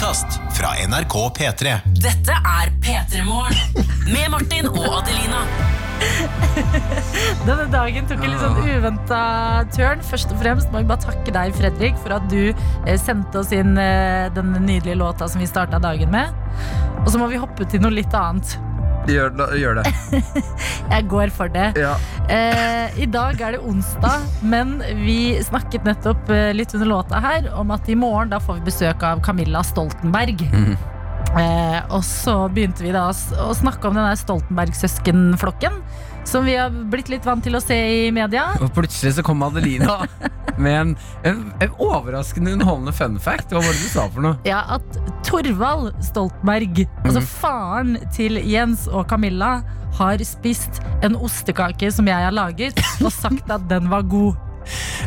podkast fra NRK P3. Dette er P3 Morgen med Martin og Adelina. Denne dagen tok en litt sånn uventa turn. Først og fremst må jeg bare takke deg, Fredrik, for at du eh, sendte oss inn eh, den nydelige låta som vi starta dagen med. Og så må vi hoppe til noe litt annet. Gjør, gjør det. Jeg går for det. Ja. Eh, I dag er det onsdag, men vi snakket nettopp eh, litt under låta her om at i morgen da får vi besøk av Camilla Stoltenberg. Mm. Eh, og så begynte vi da å, snakke om den der Stoltenberg-søskenflokken. Som vi har blitt litt vant til å se i media. Og plutselig så kom Adelina med en, en, en overraskende underholdende fun fact. Hva var det du sa for noe? Ja, at Torvald Stoltenberg, altså faren til Jens og Camilla, har spist en ostekake som jeg har laget, og sagt at den var god.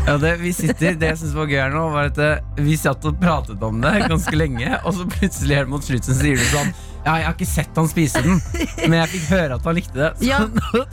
Ja, det, vi sitter, det jeg synes var gøy her nå, var at eh, vi satt og pratet om det ganske lenge, og så plutselig helt mot slutten sier du sånn Ja, jeg har ikke sett han spise den, men jeg fikk høre at han likte det. Så Ja. nå,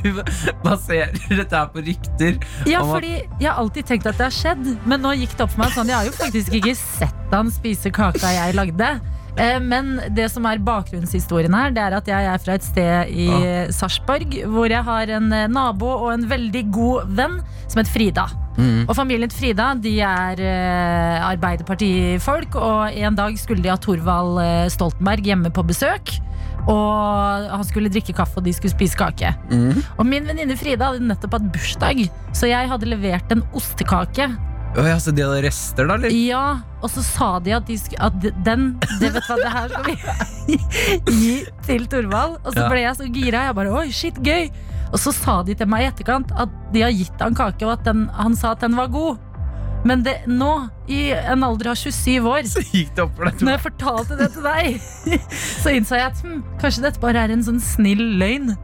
du baserer dette her på rykter. Ja, fordi jeg har alltid tenkt at det har skjedd, men nå gikk det opp for meg sånn, jeg har jo faktisk ikke sett han spise kaka jeg lagde. Eh, Men det som er bakgrunnshistorien her, det er at jeg er fra et sted i Sarpsborg hvor jeg har en eh, nabo og en veldig god venn som heter Frida. Mm. Og familien til Frida de er eh, Arbeiderpartifolk, og en dag skulle de ha Torvald eh, Stoltenberg hjemme på besøk. Og han skulle drikke kaffe, og de skulle spise kake. Mm. Og min venninne Frida hadde nettopp hatt bursdag, så jeg hadde levert en ostekake. Å ja, så de hadde rester, da? eller? Ja, Og så sa de at, de sk at den det, vet hva, det her skal vi gi til Torvald. Og så ble jeg så gira. Jeg bare, oi, shit, gøy Og så sa de til meg i etterkant at de har gitt han kake, og at den, han sa at den var god. Men det, nå, i en alder av 27 år, Så gikk det opp for deg. når jeg fortalte det til deg, så innså jeg at hm, kanskje dette bare er en sånn snill løgn.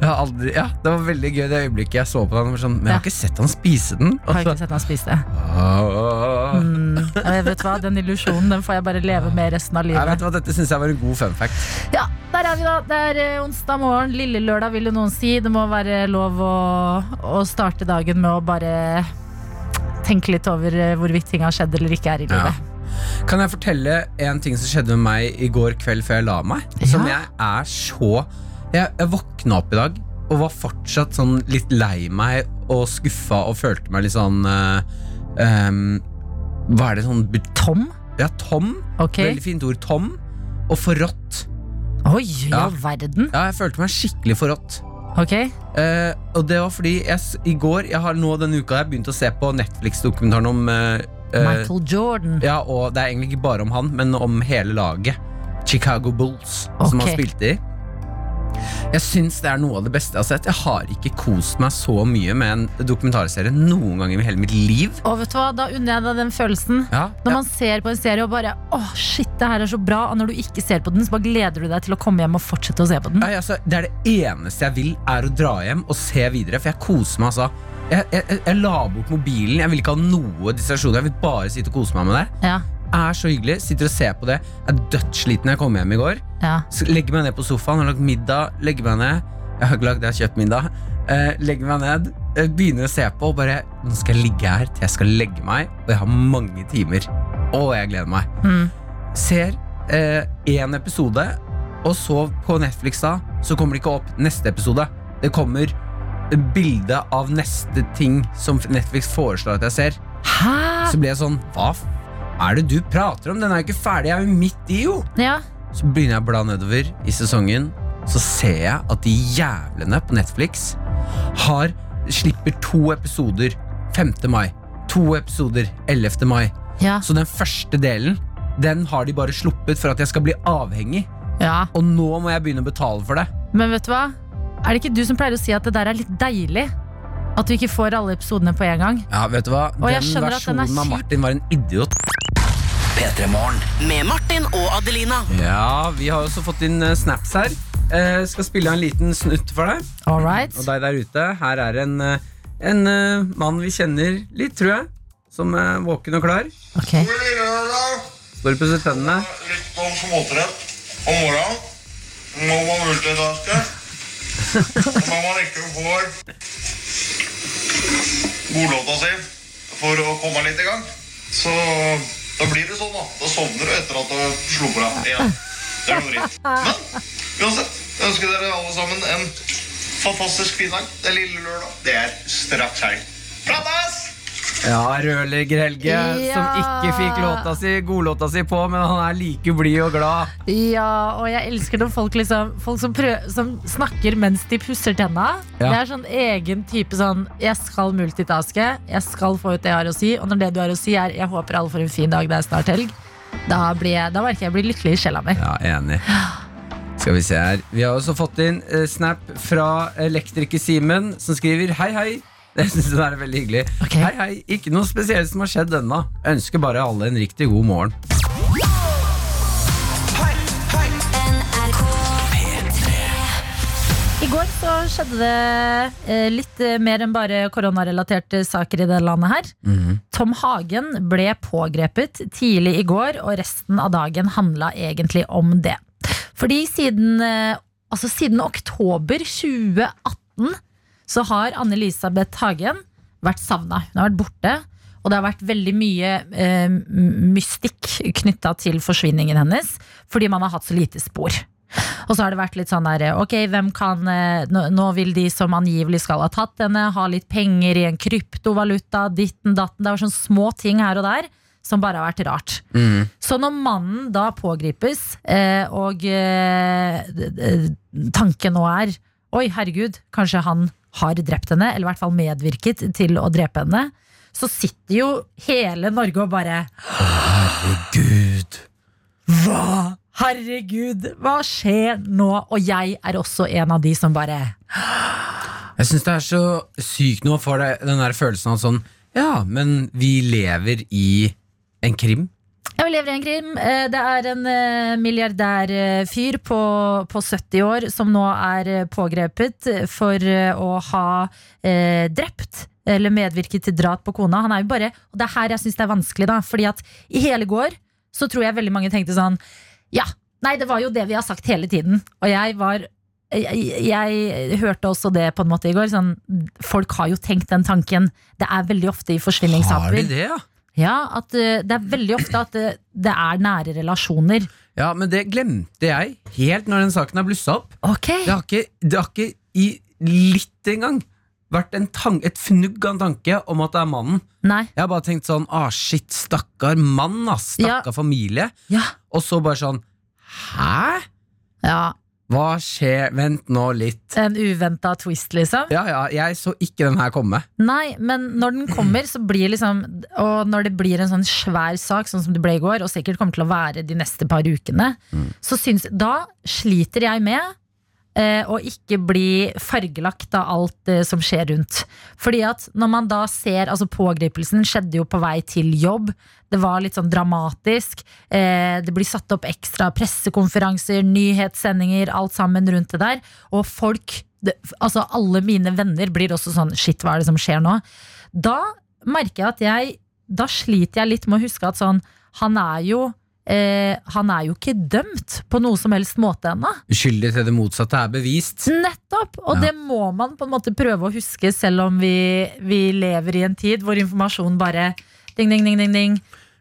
Aldri, ja, det var veldig gøy det øyeblikket jeg så på den. Sånn, men jeg har ikke sett han spise den. Har Og ikke så, sett han spise det. Mm, jeg vet hva, Den illusjonen den får jeg bare leve med resten av Jeg vet livet. hva, Dette syns jeg var en god fun fact. Ja, Der er vi, da. Det er eh, onsdag morgen. Lille lørdag, vil jo noen si. Det må være lov å, å starte dagen med å bare tenke litt over eh, hvorvidt ting har skjedd eller ikke er i Ja. livet. Kan jeg fortelle en ting som skjedde med meg i går kveld før jeg la meg? Som jeg er så Jeg, jeg våkna opp i dag og var fortsatt sånn litt lei meg og skuffa og følte meg litt sånn uh, um, Hva er det sånn Tom? Ja, tom. Okay. Veldig fint ord. Tom. Og forrådt. Oi, i Ja. all verden. Ja, jeg følte meg skikkelig forrådt. Ok. Uh, og det var fordi jeg, i går Jeg har nå denne uka jeg begynt å se på Netflix-dokumentaren om eh, Michael Jordan. Ja, og det er egentlig ikke bare om han, men om hele laget. Chicago Bulls, som Ok. han spilte i. Jeg syns det er noe av det beste jeg har sett. Jeg har ikke kost meg så mye med en dokumentarserie noen gang i hele mitt liv. Og vet du hva, Da unner jeg deg den følelsen. Ja, Når ja. man ser på en serie og bare åh, shit, det her er så bra. Og når du ikke ser på den, så bare gleder du deg til å komme hjem og fortsette å se på den. Nei, altså, det er det eneste jeg vil, er å dra hjem og se videre. For jeg koser meg altså. Jeg, jeg, jeg, la bort mobilen. Jeg vil ikke ha noe distraksjon. Jeg vil bare sitte og kose meg med det. Ja, Er så hyggelig. Sitter og ser på det. Jeg Er dødssliten jeg kom hjem i går. ja. Legger meg ned på sofaen, har lagd middag, legger meg ned. Jeg har ikke lagd, jeg har kjøpt middag. Eh, legger meg ned, eh, begynner å se på og bare Nå skal jeg ligge her til jeg skal legge meg, og jeg har mange timer. Å, jeg gleder meg. Mm. Ser én episode, og så på Netflix da, så kommer det ikke opp neste episode. Det kommer bilde av neste ting som Netflix foreslår at jeg ser. Hæ? Så blir jeg sånn Hva er det du prater om? Den er jo ikke ferdig, jeg er jo midt i, jo! Ja. Så begynner jeg å bla nedover i sesongen. Så ser jeg at de jævlene på Netflix har slipper to episoder 5. mai. To episoder 11. mai. Ja. Så den første delen Den har de bare sluppet for at jeg skal bli avhengig. ja. Og nå må jeg begynne å betale for det. Men vet du hva? Er det ikke du som pleier å si at det der er litt deilig? At du ikke får alle episodene på en gang? Ja, vet du hva? Den er versjonen av. Martin var en idiot. Med Martin og Adelina. Ja, vi har også fått inn eh, snaps her. Eh, skal spille en liten snutt for deg. All right. Og deg der ute, her er en, eh, en mann vi kjenner litt, tror jeg. Som er våken og klar. Ok. Står og pusser tennene. Litt på småtrett om morgenen. Må man multitaske. Når man ikke får godlåta si for å komme litt i gang, så Da blir det sånn, da. Da sovner du etter at du slo på deg igjen. Det er noe dritt. Men uansett, jeg ønsker dere alle sammen en fantastisk fin dag. Det er lille lørdag. Det er straks helg. Prates! Ja, rørlegger Helge, Ja. som ikke fikk låta si, godlåta si på, men han er like blid og glad. Ja, og jeg elsker når folk liksom Folk som, prøv, som snakker mens de pusser tenna. Ja. Det er sånn egen type sånn Jeg skal multitaske, jeg skal få ut det jeg har å si. Og når det du har å si, er 'jeg håper alle får en fin dag, det er snart helg', da, blir jeg, da merker jeg jeg blir lykkelig i sjela mi. Ja, enig. Skal vi se her. Vi har også fått inn eh, snap fra elektriker Simen, som skriver hei, hei. Det synes jeg er veldig hyggelig. Okay. Hei, hei. Ikke noe spesielt som har skjedd ennå. Ønsker bare alle en riktig god morgen. I går så skjedde det eh, litt eh, mer enn bare koronarelaterte saker i det landet her. Tom Hagen ble pågrepet tidlig i går, og resten av dagen handla egentlig om det. Fordi siden, eh, altså siden oktober 2018 så har Anne-Elisabeth Hagen vært savna. Hun har vært borte. Og det har vært veldig mye eh, mystikk knytta til forsvinningen hennes, fordi man har hatt så lite spor. Og så har det vært litt sånn der Ok, hvem kan eh, Nå, vil de som angivelig skal ha tatt henne, ha litt penger i en kryptovaluta, ditten datten. Det var sånne små ting her og der som bare har vært rart. Så når mannen da pågripes, eh, og eh, tanken nå er Oi, herregud, kanskje han har drept henne, eller i hvert fall medvirket til å drepe henne. Så sitter jo hele Norge og bare Herregud Hva? Herregud, hva skjer nå? Og jeg er også en av de som bare Jeg syns det er så sykt nå for deg, den der følelsen av sånn Ja, men vi lever i en krim. Jeg lever i en krim. Eh, Det er en eh, milliardærfyr på, på 70 år som nå er eh, pågrepet for eh, å ha eh, drept eller medvirket til drap på kona. Han er jo bare, og Det er her jeg syns det er vanskelig, da. Fordi at i hele går så tror jeg veldig mange tenkte sånn Ja, nei, det var jo det vi har sagt hele tiden. Og jeg var jeg, jeg hørte også det på en måte i går. Sånn, folk har jo tenkt den tanken. Det er veldig ofte i Har de det, ja? Ja, at uh, det er veldig ofte at det, det er nære relasjoner. Ja, men det glemte jeg helt når den saken har blussa opp. Ok, Det har ikke, det har ikke i litt engang vært et fnugg av en tanke om at det er mannen. Nei, Jeg har bare tenkt sånn ah shit, stakkar mann, ass. Stakkar familie. ja, Og så bare sånn Hæ? ja Hva skjer? Vent nå litt. En uventa twist, liksom. Ja, ja, jeg så ikke den her komme. Nei, men når den kommer, så blir liksom Og når det blir en sånn svær sak, sånn som det ble i går, og sikkert kommer til å være de neste par ukene, så syns Da sliter jeg med eh, å ikke bli fargelagt av alt eh, som skjer rundt. Fordi at når man da ser Altså, pågripelsen skjedde jo på vei til jobb. Det var litt sånn dramatisk. Eh, det blir satt opp ekstra pressekonferanser, nyhetssendinger, alt sammen rundt det der. Og folk det, Altså, alle mine venner blir også sånn Shit, hva er det som skjer nå? Da merker jeg at jeg Da sliter jeg litt med å huske at sånn Han er jo eh, Han er jo ikke dømt på noe som helst måte ennå. Uskyldig til det motsatte er bevist. Nettopp! Og Ja. det må man på en måte prøve å huske, selv om vi, vi lever i en tid hvor informasjon bare ding, ding, ding, ding, ding.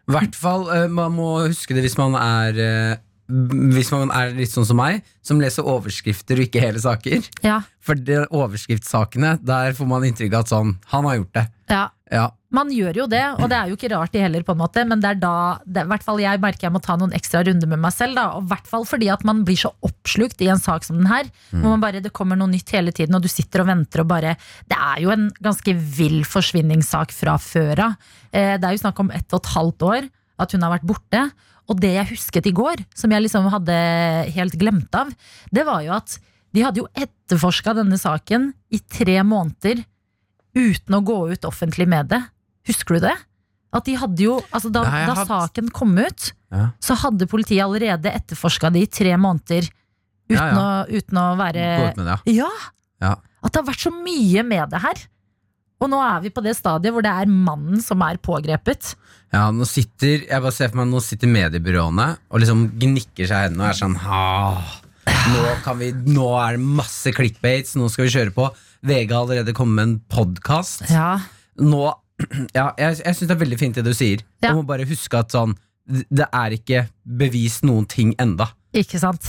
I hvert fall, eh, Man må huske det hvis man er eh, Hvis man er litt sånn som meg, som leser overskrifter og ikke hele saker. Ja, For det overskriftssakene, der får man inntrykk av at sånn Han har gjort det. ja. Ja. Man gjør jo det, og det er jo ikke rart det heller, på en måte, men det er da det, hvert fall jeg merker jeg må ta noen ekstra runder med meg selv. Da, og hvert fall fordi at man blir så oppslukt i en sak som den her. Hvor man bare, det kommer noe nytt hele tiden, og du sitter og venter og bare Det er jo en ganske vill forsvinningssak fra før av. Eh, det er jo snakk om ett og et halvt år at hun har vært borte. Og det jeg husket i går, som jeg liksom hadde helt glemt av, det var jo at de hadde jo etterforska denne saken i tre måneder uten å gå ut offentlig med det. Husker du det? At de hadde jo, altså Da, Nei, da hadde... saken kom ut, Ja. så hadde politiet allerede etterforska det i tre måneder. Uten, Ja, ja. Å, uten å være med. At det har vært så mye med det her. Og nå er vi på det stadiet hvor det er mannen som er pågrepet. Ja, nå sitter Jeg bare ser for meg Nå sitter mediebyråene og liksom gnikker seg i hendene og er sånn nå, kan vi, nå er det masse clickbaits, nå skal vi kjøre på. VG har allerede kommet med en podkast. Ja. Nå Ja, jeg, jeg syns det er veldig fint det du sier. Ja. Du må bare huske at sånn det er ikke bevist noen ting enda. Ikke sant?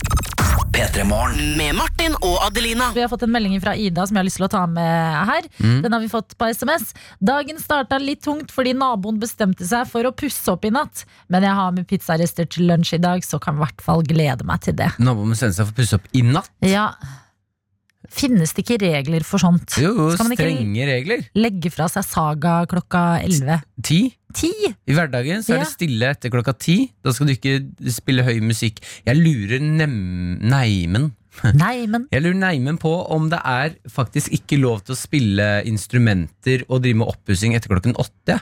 Med Martin og Adelina. Vi har fått en melding fra Ida som jeg har lyst til å ta med her. Den har vi fått på SMS. Dagen starta litt tungt fordi naboen bestemte seg for å pusse opp i natt. Men jeg har med pizzarester til lunsj i dag, så kan i hvert fall glede meg til det. Naboen bestemte seg for å pusse opp i natt. Ja Finnes det ikke regler for sånt? Jo, Skal man ikke strenge regler. legge fra seg saga klokka 11? Ti. 10? I hverdagen så er Ja. det stille etter klokka ti. Da skal du ikke spille høy musikk. Jeg lurer nem neimen Neimen. Jeg lurer neimen på om det er faktisk ikke lov til å spille instrumenter og drive med oppussing etter klokken åtte.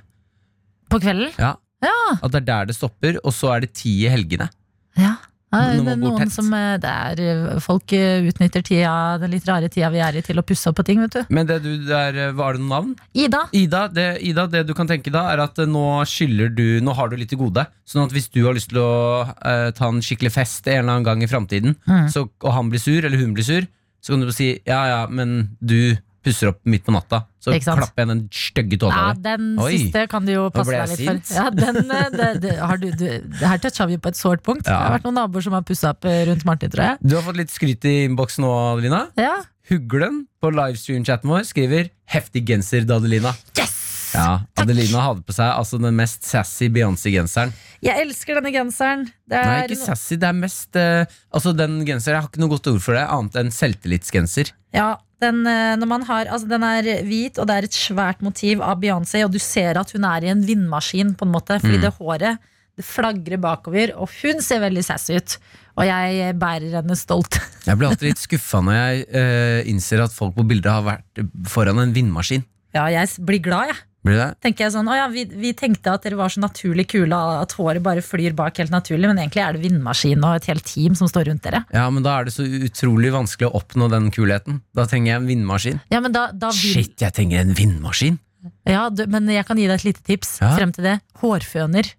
på kvelden? Ja. Ja. At det er der det stopper, og så er det ti i helgene. ja. Ja, det er noen som eh, det er, eh, Folk eh, utnytter tida, den litt rare tida vi er i, til å pusse opp på ting, vet du. Men det du der, var det noen navn? Ida, Ida det, Ida, det du kan tenke da, er at eh, nå skylder du Nå har du litt til gode. Sånn at hvis du har lyst til å uh, ta en skikkelig fest en eller annen gang i framtiden, Mm. og han blir sur, eller hun blir sur, så kan du bare si ja ja, men du pusser opp midt på natta. Så klapper jeg den stygge tåa ja, di. den Oi. siste kan du jo passe deg litt sint. for. Ja, den, eh, det, det, har du, du, det her toucha vi på et sårt punkt. Det har vært noen naboer som har pussa opp eh, rundt Martin, tror jeg. Du har fått litt skryt i innboksen nå, Adelina. Ja. Huglen på livestream-chatten vår skriver 'heftig genser', da, Adelina. Yes! Ja, Adelina hadde på seg altså den mest sassy Beyoncé-genseren. Jeg elsker denne genseren. Det er Nei, ikke sassy, det er mest uh, Altså, den genseren, jeg har ikke noe godt ord for det, annet enn selvtillitsgenser. Ja, den, eh, når man har, altså den er hvit, og det er et svært motiv av Beyoncé, og du ser at hun er i en vindmaskin, på en måte, fordi Mm. det håret det flagrer bakover, og hun ser veldig sassy ut. Og jeg bærer henne stolt. Jeg blir alltid litt skuffa når jeg uh, innser at folk på bildet har vært foran en vindmaskin. Ja, jeg blir glad, jeg. Blir det? Tenker jeg sånn, å ja, vi, vi tenkte at dere var så naturlig kule, at håret bare flyr bak helt naturlig, men egentlig er det vindmaskin og et helt team som står rundt dere. Ja, men da er det så utrolig vanskelig å oppnå den kulheten. Da trenger jeg en vindmaskin. Ja, men da, da vil, Shit, jeg trenger en vindmaskin! ja, du, men jeg kan gi deg et lite tips Ja. frem til det. Hårføner.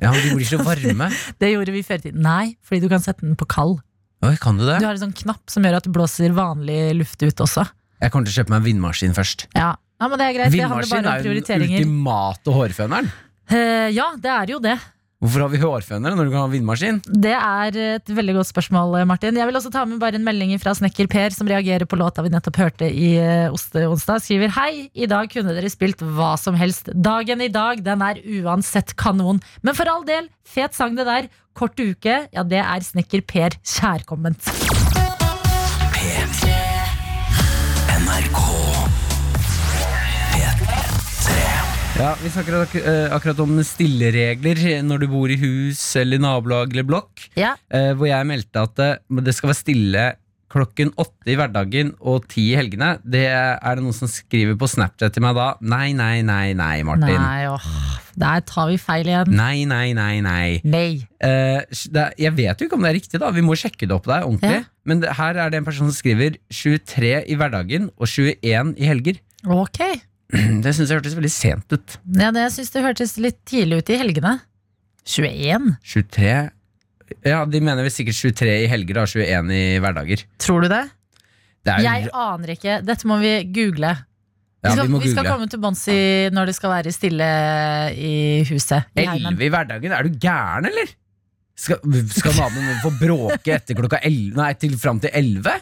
Ja, men De blir så varme. Det gjorde vi før i tiden. Nei, fordi du kan sette den på kald. Oi, kan du det? Du har en sånn knapp som gjør at det blåser vanlig luft ut også. Jeg kommer til å kjøpe meg en vindmaskin først. Ja, ja men det er greit. Det handler bare om er jo den ultimate hårføneren. Eh, ja, det er jo det. Hvorfor har vi hårfønere når du kan ha vindmaskin? Det er et veldig godt spørsmål, Martin. Jeg vil også ta med bare en melding fra snekker Per, som reagerer på låta vi nettopp hørte i eh, Osteonsdag. Skriver hei, i dag kunne dere spilt hva som helst. Dagen i dag, den er uansett kanon. Men for all del, fet sang det der. Kort uke, ja det er snekker Per kjærkomment. Ja, Vi snakker ak eh, akkurat om stilleregler når du bor i hus eller nabolag eller blokk. Ja, eh, hvor jeg meldte at det, det skal være stille klokken åtte i hverdagen og ti i helgene. Det er det noen som skriver på Snapchat til meg da. Nei, nei, nei, nei, Martin. nei, åh, der tar vi feil igjen. Nei, nei, nei, nei. Nei. Eh, det, er- jeg vet jo ikke om det er riktig, da. Vi må sjekke det opp der ordentlig. Ja. Men det, her er det en person som skriver 23 i hverdagen og 21 i helger. Ok. Det syns jeg hørtes veldig sent ut. Ja, det jeg synes det hørtes litt tidlig ut i helgene. 21? 23 Ja, de mener vel sikkert 23 i helger og 21 i hverdager. Tror du det? Det er, Jeg aner ikke. Dette må vi google. ja, vi, skal, vi vi skal komme til bunns i når det skal være stille i huset. I. 11 i hverdagen? Er du gæren, eller? Skal, skal naboen få bråke etter klokka 11? Nei, til fram til 11?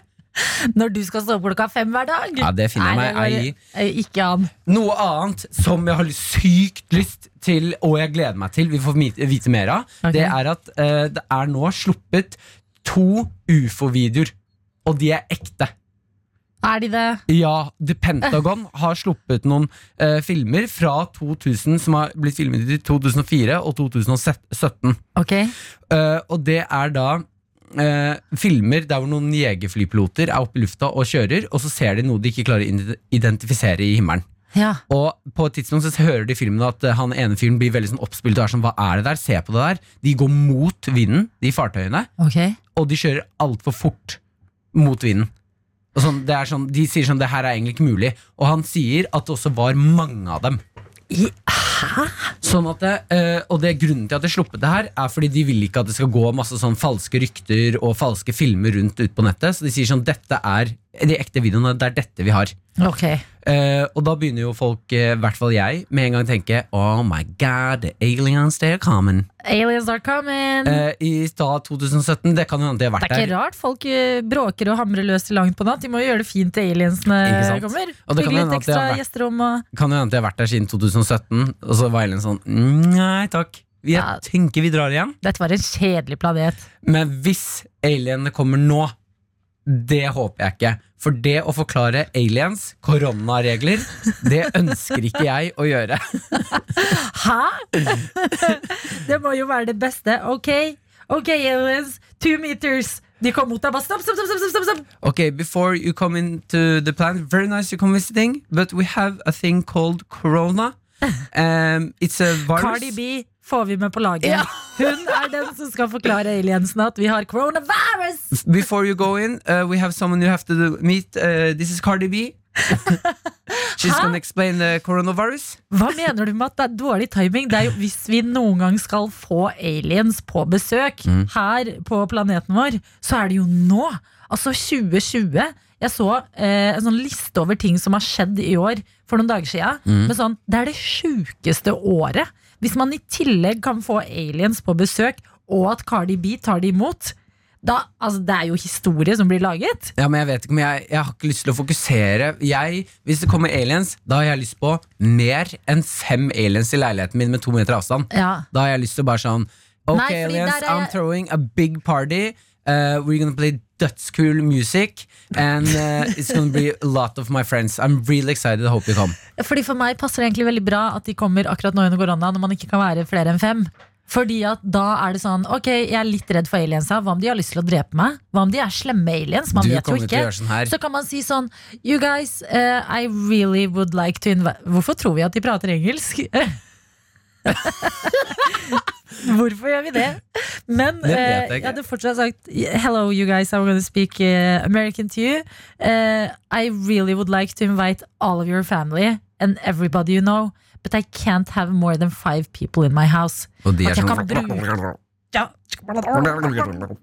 Når du skal stå opp klokka fem hver dag? Ja, det finner jeg meg ei i. eh, Ikke an. Noe annet som jeg har sykt lyst til, og jeg gleder meg til, vi får vite, vite mer av, okay. det er at uh, det er nå sluppet to ufo-videoer, og de er ekte. Er de det? Ja, The Pentagon har sluppet noen eh, filmer fra 2000 som har blitt filmet i 2004 og 2017. Ok. Uh, og det er da eh, filmer der hvor noen jegerflypiloter er oppe i lufta og kjører, og så ser de noe de ikke klarer å identifisere i himmelen. Ja. Og på et tidspunkt så hører de i filmen at eh, han ene fyren blir veldig sånn oppspilt og er sånn Hva er det der? Se på det der. De går mot vinden, de fartøyene, okay. og de kjører altfor fort mot vinden. Og sånn, det er sånn, de sier sånn Det her er egentlig ikke mulig. Og han sier at det også var mange av dem. I, Sånn at det, eh, og det Grunnen til at de sluppet det her, er fordi de vil ikke at det skal gå masse sånn falske rykter og falske filmer rundt ut på nettet. Så de sier sånn dette er de ekte videoene, det er dette vi har. ok. Eh, og da begynner jo folk, i i hvert fall jeg, med en gang å tenke Oh my god, the aliens, they're coming. Aliens are coming. uh, I stad 2017, det kan jo hende de har vært der. det er ikke der. rart folk eh, bråker og hamrer løs til langt på natt. De må jo gjøre det fint til aliensene kommer. Og det kan Bygge litt ekstra vært- gjesterom og Kan jo hende de har vært der siden 2017, og så var aliens sånn «Mm, Nei takk, jeg Ja. tenker vi drar igjen. Dette var en kjedelig planet. Men hvis alienene kommer nå, det håper jeg ikke. For det å forklare aliens koronaregler, det ønsker ikke jeg å gjøre. Hæ?! det må jo være det beste. Ok, ok, aliens. Two meters. De kom mot deg. Bare stopp, stopp, stopp! stopp, stopp, Ok, Okay, before you come into the planet, very nice you come visiting, but we have a thing called corona. Um, it's a virus. Cardi B får vi med på laget. Ja. Hun er den som skal forklare aliensene at vi har coronavirus! Before you go in, uh, we have someone you have to meet. Uh, this is Cardi B. She's Hæ? gonna explain the coronavirus. Hva mener du med at det er dårlig timing? Det er jo hvis vi noen gang skal få aliens på besøk Mm. her på planeten vår, så er det jo nå! Altså 2020. Jeg så eh, en sånn liste over ting som har skjedd i år for noen dager siden. Mm. Men sånn, det er det sjukeste året. Hvis man i tillegg kan få aliens på besøk, og at Cardi B tar dem imot, da, altså, det er jo historie som blir laget. Ja, men Jeg vet ikke men jeg, jeg har ikke lyst til å fokusere. Jeg, Hvis det kommer aliens, da har jeg lyst på mer enn fem aliens i leiligheten min med to meter avstand. Ja. Da har jeg lyst til å bare sånn Ok, Nei, aliens, er I'm throwing a big party. Uh, we're gonna play dødscool music. And uh, it's gonna be a lot of my friends. I'm really excited. I hope you come. Fordi For meg passer det egentlig veldig bra at de kommer akkurat nå under korona, når man ikke kan være flere enn fem. Fordi at da er det sånn Ok, jeg er litt redd for aliensa. Hva om de har lyst til å drepe meg? Hva om de er slemme aliens? Man Du vet jo ikke. sånn her. Så kan man si sånn You guys, uh, I really would like to invite Hvorfor tror vi at de prater engelsk? Hvorfor gjør vi det? Men Det jeg eh, jeg hadde fortsatt sagt Hello, you guys, I'm gonna speak eh, American to you. Uh, I really would like to invite all of your family and everybody you know, but I can't have more than five people in my house. Og de er sånn.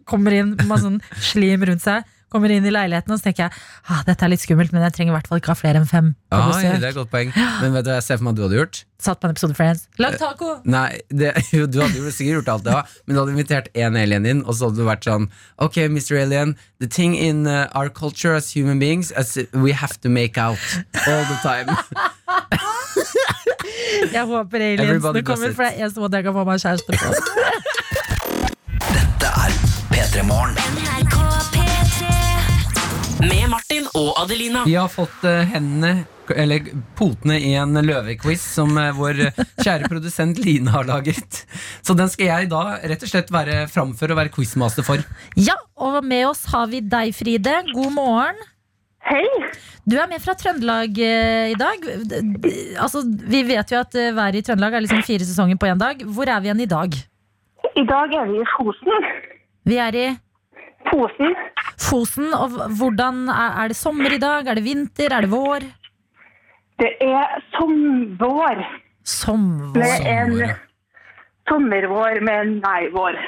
Kommer inn med sånn slim rundt seg. Kommer inn i leiligheten og så tenker jeg ah, dette er litt skummelt, men jeg trenger i hvert fall ikke ha flere enn fem. på Oi, besøk. det er et godt poeng. Men vet du hva jeg ser for meg at du hadde gjort? Satt på en episode Friends. Lag taco! Nei, det, jo, Du hadde jo sikkert gjort alt det òg, men du hadde invitert én alien inn, og så hadde du vært sånn Ok, Mr. Alien, the thing in uh, our culture as human beings is we have to make out all the time. Jeg håper aliensene kommer, for det er eneste måte jeg kan få meg kjæreste på. Dette er P3 Morgen. Med Martin og Adelina. Vi har fått eh, hendene, eller potene, i en løvequiz som eh, vår eh, kjære produsent Line har laget. Så den skal jeg da rett og slett være framfor og være quizmaster for. Ja, og med oss har vi deg, Fride. God morgen. Hei. Du er med fra Trøndelag i dag. Altså, vi vet jo at været i Trøndelag er liksom fire sesonger på én dag. Hvor er vi igjen i dag? I dag er vi i Fosen. Vi er i Fosen. Fosen. Og hvordan er, er det sommer i dag? Er det vinter? Er det vår? Det er somvår. Sommer. Med en sommervår med en nei-vår.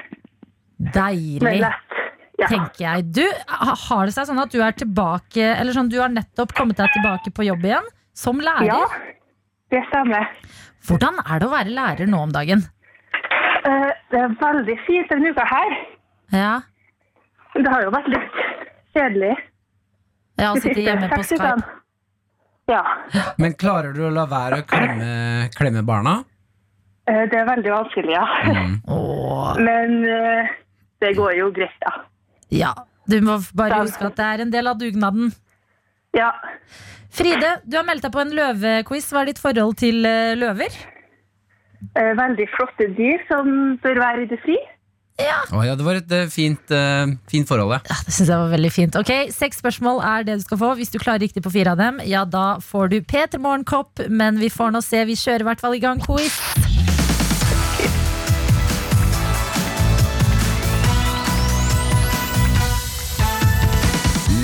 Deilig. Ja. tenker jeg. Du, har det seg sånn at du er tilbake Eller sånn, du har nettopp kommet deg tilbake på jobb igjen som lærer? ja, det stemmer. Hvordan er det å være lærer nå om dagen? Uh, Det er veldig fint denne uka her. Ja, Det har jo vært litt kjedelig. ja å sitte hjemme på. Skype. Ja, Men klarer du å la være å klemme, klemme barna? eh, det er veldig vanskelig, ja. Mm. Men eh, det går jo greit, da. ja. Du må bare huske at det er en del av dugnaden. Ja. Fride, du har meldt deg på en løvequiz. Hva er ditt forhold til eh, løver? eh, Veldig flotte dyr som bør være i det fri. Å ja, det var et uh, fint, uh, fint forhold, ja. Ja, det synes jeg var veldig fint. Ok, Seks spørsmål er det du skal få. Hvis du klarer riktig på fire av dem, ja, da får du P3 Morgenkopp. Men vi får nå se. Vi kjører i hvert fall i gang quiz.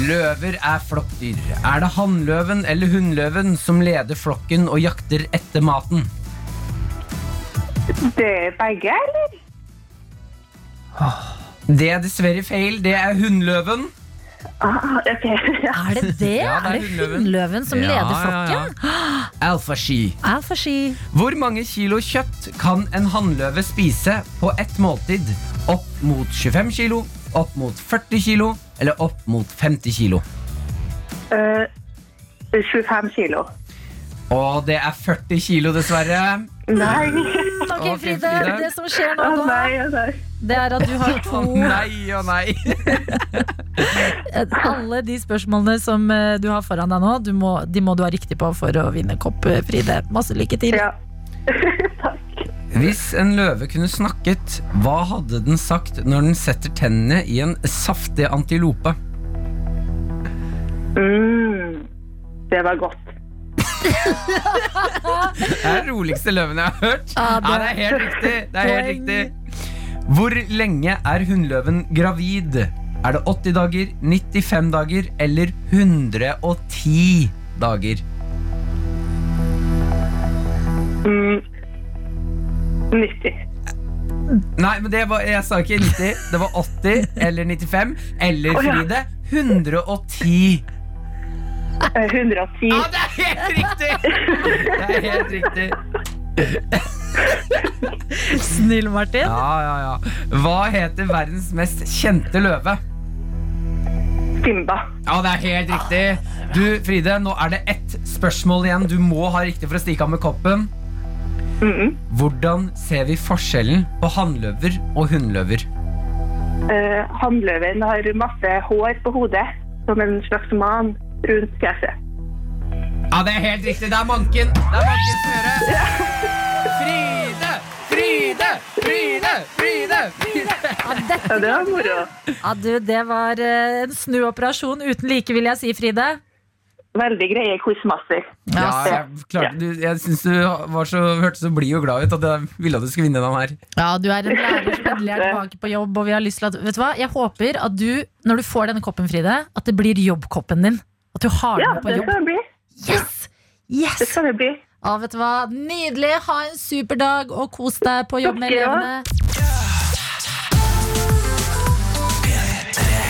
Løver er flokkdyr. Er det hannløven eller hunnløven som leder flokken og jakter etter maten? Det er begge, eller? Det er dessverre feil. Det er hunnløven. Ah, ok, ja. Er det det? Ja, det er er det hunnløven. hunnløven som Ja, leder ja, flokken? Alfaski. Alfaski. Hvor mange kilo kjøtt kan en hannløve spise på ett måltid? Opp mot 25 kilo, opp mot 40 kilo eller opp mot 50 kilo? Uh, 25 kilo. Og det er 40 kilo, dessverre. Nei. Ok, Fride, Fride. det som skjer nå, nei. det er at du har Å to nei og nei. Alle de spørsmålene som eh, du har foran deg nå, du må, de må du ha riktig på for å vinne kopp, eh, Fride. Masse lykke til. Ja. Takk. Hvis en løve kunne snakket, hva hadde den sagt når den setter tennene i en saftig antilope? Mm. Det var godt. Det er den roligste løven jeg har hørt. Ja, det- Ja, det er helt riktig. Det er helt riktig. Hvor lenge er hunnløven gravid? Er det 80 dager, 95 dager eller 110 dager? Mm. 90. Nei, men det var, jeg sa ikke 90. Det var 80 eller 95 eller. Fride, 110. Eh, 110. Ja, det er helt riktig! Det er helt riktig. Snill, Martin. Ja, ja, ja. Hva heter verdens mest kjente løve? Simba. Ja, det er helt riktig. Du, Fride, nå er det ett spørsmål igjen. Du må ha riktig for å stikke av med koppen. Mm Hvordan ser vi forskjellen på hannløver og hunnløver? Uh, Hannløven har masse hår på hodet, som en slags man rundt fjeset. Ja, det er helt riktig. Det er manken. Det er mankens føre. Fride! Fride! Fride! Fride! Fride! Ja, det var moro. Ja, du, det var eh, en snuoperasjon uten like, vil jeg si, Fride. Veldig greie quizmaster. Ja, jeg, klarte, du, jeg syns du var så, hørtes så blid og glad ut at jeg ville at du skulle vinne den her. Ja, du er en lærer som endelig er tilbake på jobb. Og vi har lyst til at, vet du hva? Jeg håper at du, når du får denne koppen, Fride, at det blir jobbkoppen din. At du har Ja, med på det jobb. skal det bli. Yes! Det skal det bli. Ja, vet du hva? Nydelig! Ha en super dag og kos deg på jobb med elevene.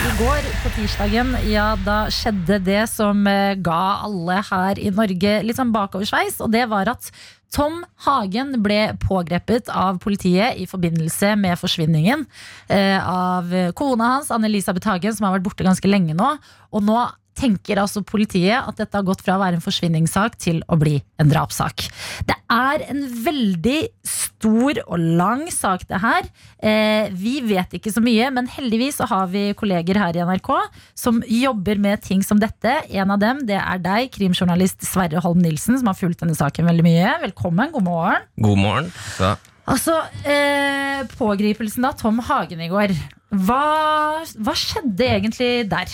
I går på tirsdagen, ja, da skjedde det som eh, ga alle her i Norge litt sånn bakoversveis, og det var at Tom Hagen ble pågrepet av politiet i forbindelse med forsvinningen eh, av kona hans, Anne-Elisabeth Hagen, som har vært borte ganske lenge nå. Og nå tenker altså politiet at dette har gått fra å være en forsvinningssak til å bli en drapssak. Det er en veldig stor og lang sak, det her. Eh, vi vet ikke så mye, men heldigvis så har vi kolleger her i NRK som jobber med ting som dette. En av dem det er deg, krimjournalist Sverre Holm Nilsen, som har fulgt denne saken veldig mye. Velkommen, god morgen. God morgen. Ja. Altså, eh, Pågripelsen av Tom Hagen i går. Hva, hva skjedde egentlig der?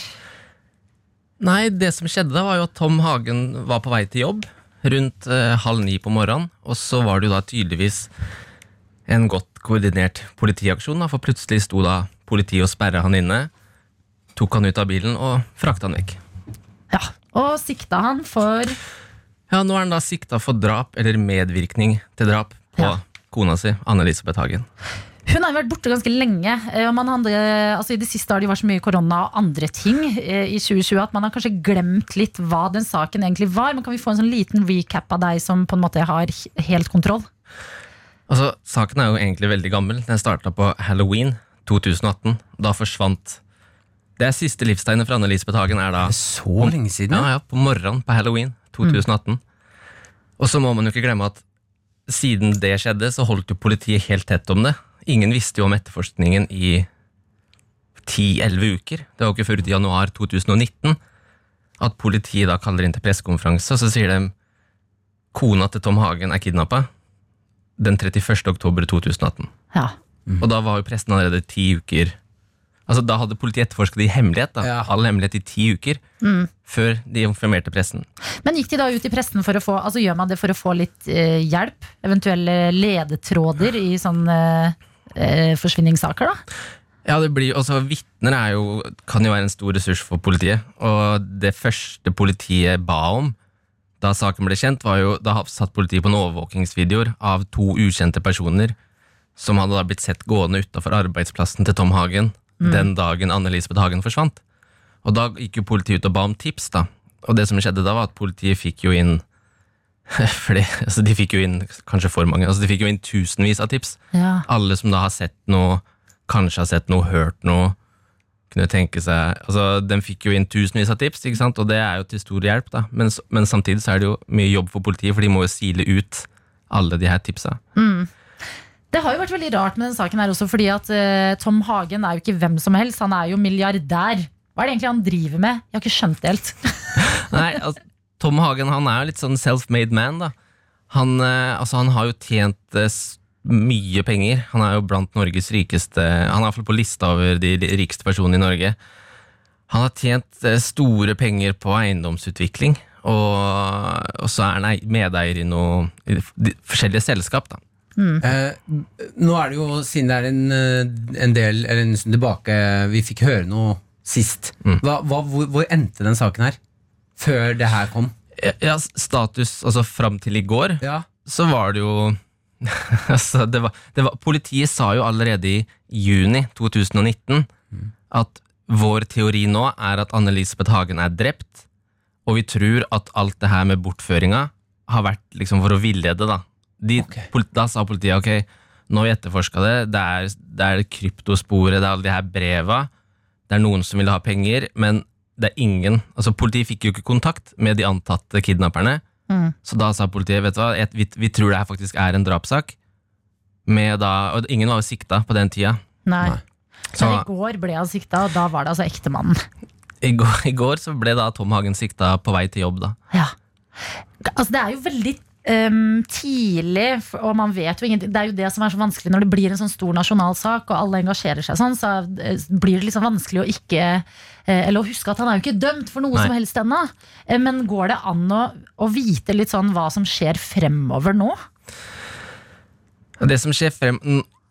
Nei, det som skjedde da, var jo at Tom Hagen var på vei til jobb rundt eh, halv ni på morgenen, og så var det jo da tydeligvis en godt koordinert politiaksjon, da, for plutselig sto da politiet og sperra han inne, tok han ut av bilen og frakta han vekk. Ja, Og sikta han for Ja, nå er han da sikta for drap eller medvirkning til drap på Ja. kona si, Anne-Elisabeth Hagen. Hun har vært borte ganske lenge. eh, man hadde, altså I det siste har det vært så mye korona og andre ting eh, i 2020 at man har kanskje glemt litt hva den saken egentlig var. Men kan vi få en sånn liten recap av deg som på en måte har helt kontroll? Altså, Saken er jo egentlig veldig gammel. Den starta på halloween 2018. Da forsvant Det er siste livstegnet fra Anne Lisbeth Hagen er da Så lenge siden? ja, ja, på morgenen på halloween 2018. Og så må man jo ikke glemme at siden det skjedde, så holdt jo politiet helt tett om det. Ingen visste jo om etterforskningen i 10-11 uker. Det var jo ikke før ut i januar 2019 at politiet da kaller inn til pressekonferanse, og så sier de kona til Tom Hagen er kidnappa den 31. oktober 2018. Ja. Og da var jo pressen allerede ti uker Altså Da hadde politiet etterforsket det i hemmelighet. da Ja. All hemmelighet i ti uker før de informerte pressen. Men gikk de da ut i pressen for å få Altså gjør man det for å få litt eh, hjelp? Eventuelle ledetråder i sånn eh, forsvinningssaker, da? Ja, det blir også Vitner er jo, kan jo være en stor ressurs for politiet. Og det første politiet ba om da saken ble kjent, var jo da satt politiet på en overvåkingsvideoer av to ukjente personer som hadde da blitt sett gående utafor arbeidsplassen til Tom Hagen den dagen Anne-Elisabeth Hagen forsvant. Og da gikk jo politiet ut og ba om tips, da. Og det som skjedde da, var at politiet fikk jo inn flere, altså De fikk jo inn kanskje for mange. altså De fikk jo inn tusenvis av tips. Ja. Alle som da har sett noe, kanskje har sett noe, hørt noe, kunne tenke seg altså Den fikk jo inn tusenvis av tips, ikke sant? og det er jo til stor hjelp. da Men, men samtidig så er det jo mye jobb for politiet, for de må jo sile ut alle de her tipsa. Det har jo vært veldig rart med den saken her også, fordi at uh, Tom Hagen er jo ikke hvem som helst. Han er jo milliardær. Hva er det egentlig han driver med? Jeg har ikke skjønt det helt. Nei, altså, Tom Hagen han er litt sånn self-made man. da han, eh, altså, han har jo tjent eh, mye penger. Han er jo blant Norges rikeste Han er iallfall på lista over de rikeste personene i Norge. Han har tjent eh, store penger på eiendomsutvikling, og, og så er han medeier i noen forskjellige selskap. da Eh, nå er det jo, siden det er en, en del Eller en stund tilbake vi fikk høre noe sist. Mm. Hva, hva, hvor, hvor endte den saken her? Før det her kom? Ja, status altså fram til i går Ja, så var det jo altså, det var, det var, Politiet sa jo allerede i juni 2019 at vår teori nå er at Anne-Elisabeth Hagen er drept, og vi tror at alt det her med bortføringa har vært liksom for å villede. Da De, okay. polit- da sa politiet ok, nå har vi etterforska det, det er, det er kryptosporet, det er alle de her breva, det er noen som vil ha penger, men det er ingen altså Politiet fikk jo ikke kontakt med de antatte kidnapperne. Mm. Så da sa politiet vet du hva, et- vi, vi tror det her faktisk er en drapssak. Med da, og ingen var jo sikta på den tida. Nei. Nei. Så Men i går ble han sikta, og da var det altså ektemannen. i går, i går så ble da Tom Hagen sikta på vei til jobb. da. Ja. Altså, det er jo veldig ehm, tidlig, og man vet jo ingenting. Det er jo det som er så vanskelig når det blir en sånn stor nasjonal sak, og alle engasjerer seg sånn, så eh, blir det liksom vanskelig å ikke eh, Eller å huske at han er jo ikke dømt for noe Nei. som helst ennå. Eh, Men går det an å, å vite litt sånn hva som skjer fremover nå? Det som skjer frem,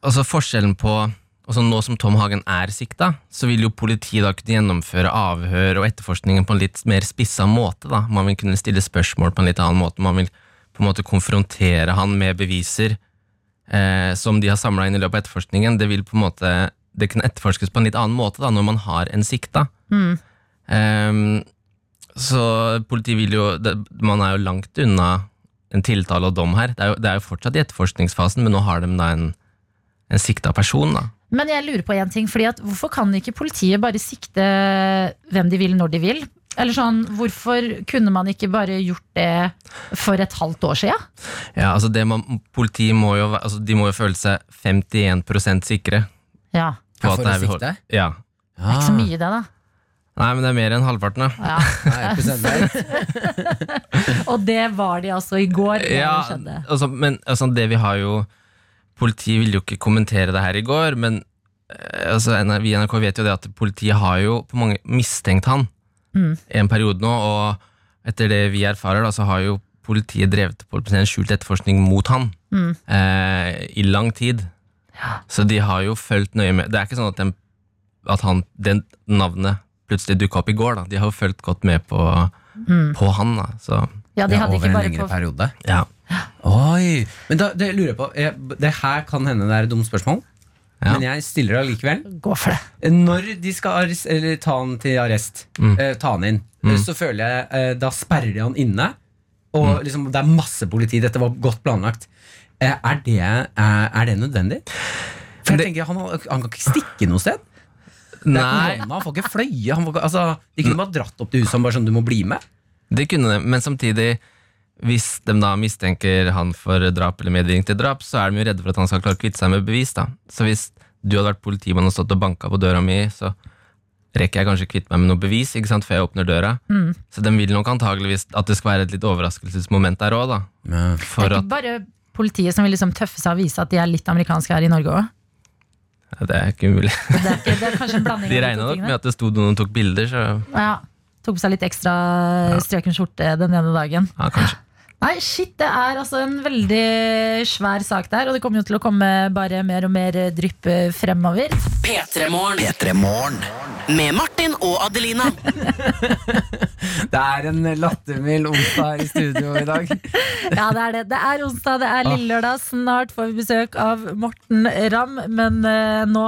altså Forskjellen på altså Nå som Tom Hagen er sikta, så vil jo politiet da kunne gjennomføre avhør og etterforskningen på en litt mer spissa måte. da. Man vil kunne stille spørsmål på en litt annen måte. Man vil på en måte konfrontere han med beviser eh, som de har samla inn i løpet av etterforskningen. Det vil på en måte det kan etterforskes på en litt annen måte da, når man har en sikta. Mm. Ehm, så politiet vil jo det, Man er jo langt unna en tiltale og dom her. Det er jo, det er jo fortsatt i etterforskningsfasen, men nå har de da en, en sikta person. da. Men jeg lurer på en ting, fordi at hvorfor kan ikke politiet bare sikte hvem de vil når de vil? Eller sånn, Hvorfor kunne man ikke bare gjort det for et halvt år siden? Ja, altså det man, Politiet må jo, altså de må jo føle seg 51% sikre. Ja, På at for det å er vi sikte? hold- Ja. Det er ikke så mye, det, da. Nei, men det er mer enn halvparten. da. Ja. Og det var de altså i går. Ja, det altså, men altså, det vi har jo Politiet ville jo ikke kommentere det her i går, men eh, altså, vi i NRK vet jo det at politiet har jo på mange mistenkt han Mm. en periode nå, og etter det vi erfarer, da, så har jo politiet drevet på en skjult etterforskning mot han Mm. eh, i lang tid. Så de har jo fulgt nøye med. Det er ikke sånn at, den, at han, den navnet plutselig dukka opp i går. Da. De har jo fulgt godt med på, Mm. på han. Da. Så Ja, de Ja, over ikke en lengre på periode. ja. Oi! Men da, det lurer jeg på Det her kan hende det er et dumt spørsmål, Ja. men jeg stiller det allikevel. Gå for det. Når de skal ta han til arrest, Mm. eh, ta han inn, Mm. så føler jeg eh, Da sperrer de han inne. Og liksom, det er masse politi. Dette var godt planlagt. Eh, er, det, er, er det nødvendig? For jeg Det- tenker, han, han kan ikke stikke noe sted. Nei, korona, han får ikke fløye. Han får, ikke- altså, de kunne bare dratt opp til huset og bare sånn, du må bli med. det kunne de, men samtidig hvis de da mistenker han for drap eller medvirkning til drap, så er de jo redde for at han skal klare å kvitte seg med bevis. da. Så hvis du hadde vært politimann og stått og banka på døra mi, så rekker jeg kanskje å kvitte meg med noe bevis ikke sant, før jeg åpner døra. Mm. Så de vil nok antageligvis at det skal være et litt overraskelsesmoment der òg, da. Det er ikke bare politiet som vil liksom tøffe seg og vise at de er litt amerikanske her i Norge òg. ja, Det er ikke umulig. Det, er ikke- det er kanskje en blanding De regna nok med at det sto noen og tok bilder, så Ja, Tok på seg litt ekstra strøken skjorte den ene dagen. ja, kanskje. Nei, shit, det er altså en veldig svær sak der, og det kommer jo til å komme bare mer og mer drypp eh, fremover. P3 Morgen. P3 Morgen. Med Martin og Adelina. Det er en lattermild onsdag i studio i dag. Ja, det er det. Det er onsdag, det er lille lørdag. Snart får vi besøk av Morten Ramm, men uh, nå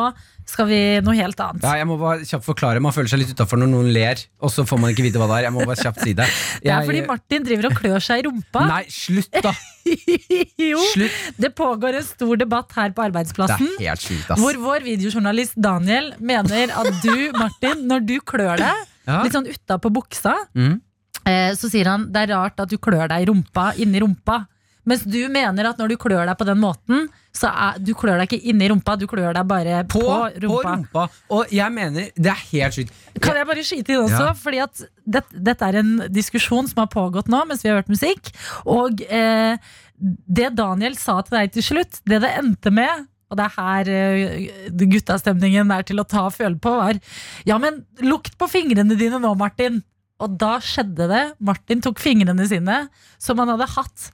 skal vi noe helt annet. Ja, jeg må bare kjapt forklare Man føler seg litt utafor når noen ler, og så får man ikke vite hva det er. Jeg må bare kjapt si det. Det er fordi Martin driver og klør seg i rumpa. Nei, slutt, da! jo, Slutt. det pågår en stor debatt her på Det arbeidsplassen. er helt slutt, ass. Hvor vår videojournalist Daniel mener at du, Martin, når du klør deg Ja. litt sånn utapå buksa, Mm. eh, så sier han det er rart at du klør deg i rumpa, inni rumpa. Mens du mener at når du klør deg på den måten, så er, du klør deg ikke inni rumpa, du klør deg bare på, På, rumpa. på rumpa. Og jeg mener, det er helt sykt. Kan jeg bare skyte inn også? Ja. Fordi at det, Dette er en diskusjon som har pågått nå mens vi har hørt musikk. Og eh, det Daniel sa til deg til slutt, det det endte med og det er her eh, guttastemningen er til å ta og føle på, var Ja, men lukt på fingrene dine nå, Martin. Og da skjedde det. Martin tok fingrene sine, som han hadde hatt